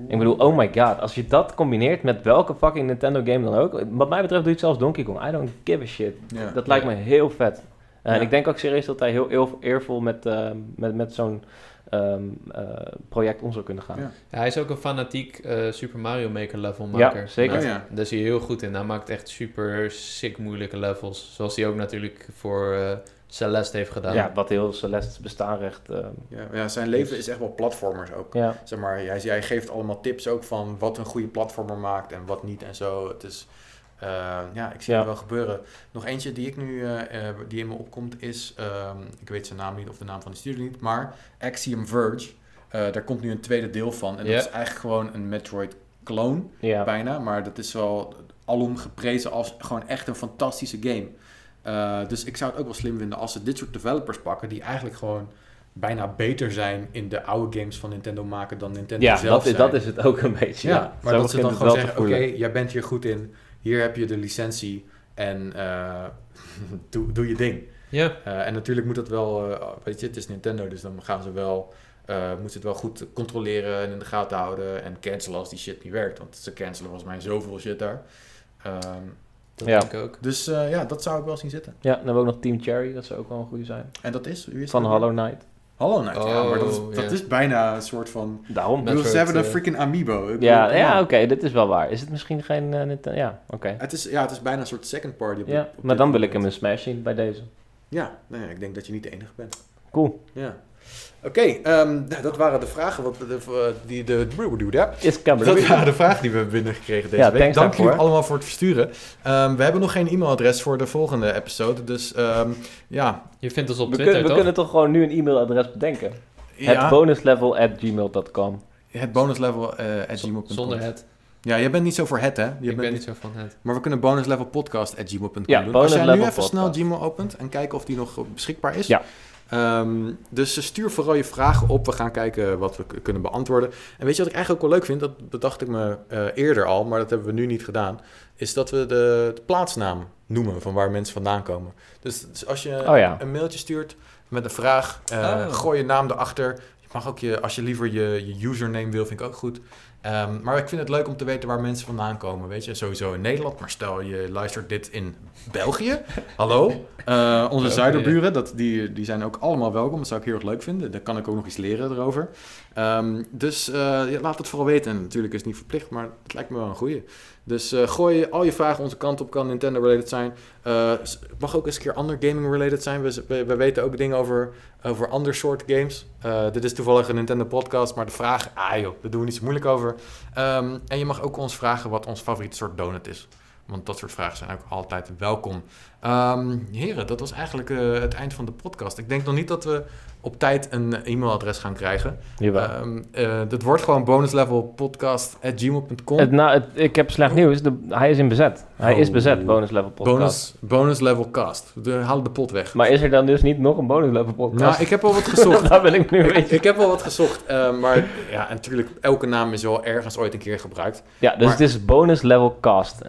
Ik bedoel, oh my god, als je dat combineert met welke fucking Nintendo game dan ook. Wat mij betreft doe ik zelfs Donkey Kong. I don't give a shit. Ja. Dat lijkt me heel vet. En ik denk ook serieus dat hij heel eer- eervol met, eh, met, met zo'n ehm, eh, project om zou kunnen gaan. Ja. Ja, hij is ook een fanatiek eh, Super Mario Maker level maker. Ja, zeker. Oh, ja. Daar zie je heel goed in. Hij maakt echt super sick moeilijke levels. Zoals hij ook natuurlijk voor eh, Celeste heeft gedaan. Ja, wat heel Celeste's bestaanrecht. eh Ja, ja, zijn leven is echt wel platformers ook. ja. Zeg maar, hij, hij geeft allemaal tips ook van wat een goede platformer maakt en wat niet en zo. Het is, eh, ja, ik zie Ja. het wel gebeuren. Nog eentje die ik nu, eh, eh, die in me opkomt is, ehm, ik weet zijn naam niet of de naam van de studio niet, maar Axiom Verge. Eh, daar komt nu een tweede deel van en Ja. dat is eigenlijk gewoon een Metroid clone Ja. bijna, maar dat is wel alom geprezen als gewoon echt een fantastische game. Dus ik zou het ook wel slim vinden als ze dit soort developers pakken die eigenlijk gewoon bijna beter zijn in de oude games van Nintendo maken dan Nintendo Ja, zelf dat is, zijn. dat is het ook een beetje. ja, Ja, maar Zo dat ze dan gewoon zeggen, oké, jij bent hier goed in, hier heb je de licentie en eh, doe, doe je ding. Ja. Eh, en natuurlijk moet dat wel, eh, weet je, het is Nintendo, dus dan gaan ze wel, moeten het wel goed controleren en in de gaten houden en cancelen als die shit niet werkt. Want ze cancelen volgens mij zoveel shit daar. Ehm, Dat Ja. denk ik ook. dus ja, dat zou ik wel zien zitten. Ja, dan hebben we ook nog Team Cherry, dat zou ook wel een goede zijn. En dat is, wie is Van? Hollow Knight. Hollow Knight, ja, maar dat is, Oh, dat is bijna een soort van... Daarom. Bedoel, ze hebben een eh, freaking amiibo. Ik Ja, ja oké, dit is wel waar. Is het misschien geen eh, Nintendo? Ja, oké. Het is, ja, het is bijna een soort second party. Op Ja, dit- op maar dan wil ik hem een Smash zien bij deze. Ja, nou ja, ik denk dat je niet de enige bent. Cool. Ja. Oké, ehm, nou, dat waren de vragen wat, de, eh, die de... Is Dat waren de vragen die we hebben binnengekregen deze Ja, week. Dank jullie allemaal voor het versturen. Ehm, we hebben nog geen e-mailadres voor de volgende episode. Dus ehm, ja, Je vindt ons op We, Twitter, kunnen, we toch? kunnen toch gewoon nu een e-mailadres bedenken? ja Het bonuslevel at gmail.com. het bonuslevel eh at gmail.com. Zonder het. Ja, jij bent niet zo voor het, hè? Je ik bent ben niet zo van het. Maar we kunnen bonuslevelpodcast at gmail.com Ja, doen. Als jij nu even snel. Gmail opent en kijken of die nog beschikbaar is. Ja. Ehm, dus stuur vooral je vragen op. We gaan kijken wat we kunnen beantwoorden. En weet je wat ik eigenlijk ook wel leuk vind? Dat bedacht ik me eerder al, maar dat hebben we nu niet gedaan. Is dat we de, de plaatsnaam noemen van waar mensen vandaan komen. Dus, dus als je oh een mailtje stuurt met een vraag, uh, gooi je naam erachter. Je mag ook je, als je liever je, je username wil, vind ik ook goed. Um, maar ik vind het leuk om te weten waar mensen vandaan komen. Weet je, sowieso in Nederland. Maar stel je luistert dit in België. Hallo. Uh, onze zuiderburen, dat, die, die zijn ook allemaal welkom. Dat zou ik heel erg leuk vinden. Daar kan ik ook nog iets leren erover. Um, dus uh, ja, laat het vooral weten. En natuurlijk is het niet verplicht, maar het lijkt me wel een goeie. Dus uh, gooi al je vragen onze kant op. Kan Nintendo-related zijn. Uh, mag ook eens een keer ander gaming-related zijn. We, we, weten ook dingen over, over ander soort games. Uh, dit is toevallig een Nintendo-podcast, maar de vraag... Ah joh, daar doen we niet zo moeilijk over. Um, en je mag ook ons vragen wat ons favoriete soort donut is. Want dat soort vragen zijn ook altijd welkom. Um, heren, dat was eigenlijk het eind van de podcast. Ik denk nog niet dat we op tijd een e-mailadres gaan krijgen. Um, uh, dat wordt gewoon bonuslevelpodcast.gmail.com. Nou, ik heb slecht nieuws. De, hij is in bezet. Hij oh. is bezet, bonuslevelpodcast. Bonus, bonuslevelcast. We halen de pot weg. Maar is er dan dus niet nog een bonuslevelpodcast? Nou, ik heb al wat gezocht. Daar ben ik nu ik, ik heb al wat gezocht. Uh, maar ja, natuurlijk, elke naam is wel ergens ooit een keer gebruikt. Ja, dus maar, het is bonuslevelcast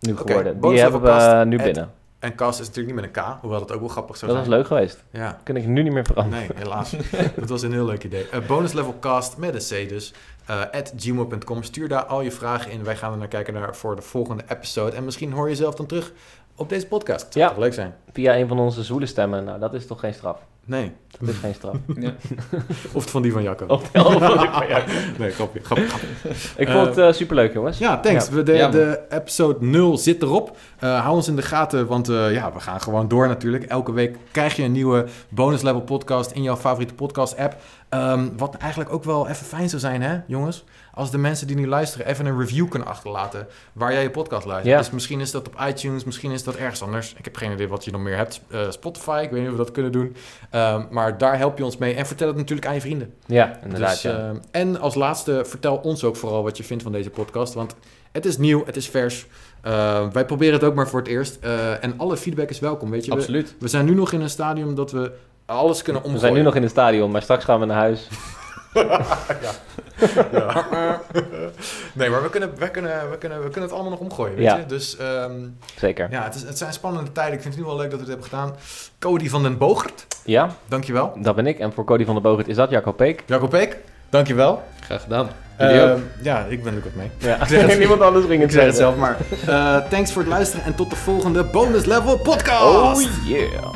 nu geworden. Die hebben we nu binnen. En cast is natuurlijk niet met een K, hoewel dat ook wel grappig zou dat zijn. Dat was leuk geweest. Ja. Kun ik nu niet meer veranderen. Nee, helaas. dat was een heel leuk idee. Uh, bonus level cast met een C dus. Uh, at gmail.com. Stuur daar al je vragen in. Wij gaan er naar kijken naar voor de volgende episode. En misschien hoor je jezelf dan terug op deze podcast. Zou ja. toch leuk zijn? Via een van onze zwoele stemmen. Nou, dat is toch geen straf? Nee. Dat is geen straf. Ja. of van die van Jacco. Of van die van Jacco. nee, grapje, grapje, Ik vond het uh, superleuk, jongens. Ja, thanks. Ja. De, ja, de episode 0 zit erop. Uh, hou ons in de gaten, want uh, ja, we gaan gewoon door natuurlijk. Elke week krijg je een nieuwe bonus level podcast in jouw favoriete podcast app. Um, wat eigenlijk ook wel even fijn zou zijn, hè, jongens? Als de mensen die nu luisteren even een review kunnen achterlaten waar jij je podcast luistert. Dus misschien is dat op iTunes, misschien is dat ergens anders. Ik heb geen idee wat je nog meer hebt. Uh, Spotify, ik weet niet of we dat kunnen doen. Um, maar daar help je ons mee. En vertel het natuurlijk aan je vrienden. Ja, inderdaad. Dus, ja. Uh, en als laatste, vertel ons ook vooral wat je vindt van deze podcast. Want het is nieuw, het is vers. Uh, wij proberen het ook maar voor het eerst. Uh, en alle feedback is welkom, weet je. Absoluut. We, we, zijn nu nog in een stadium dat we alles kunnen omgooien. We zijn nu nog in het stadion, maar straks gaan we naar huis. ja. ja. nee, maar we kunnen, we, kunnen, we, kunnen, we kunnen het allemaal nog omgooien, weet ja. je. Dus, um, Zeker. Ja, het, is, het zijn spannende tijden. Ik vind het nu wel leuk dat we het hebben gedaan. Cody van den Bogert. Ja. Dankjewel. Dat ben ik. En voor Cody van den Bogert is dat Jacob Peek. Jacob Peek, dankjewel. Graag gedaan. Uh, ja, ik ben er ook mee. Ja. Het, Niemand anders ging het ik zeg het zelf maar. Uh, thanks voor het luisteren en tot de volgende bonus level podcast. Oh yeah.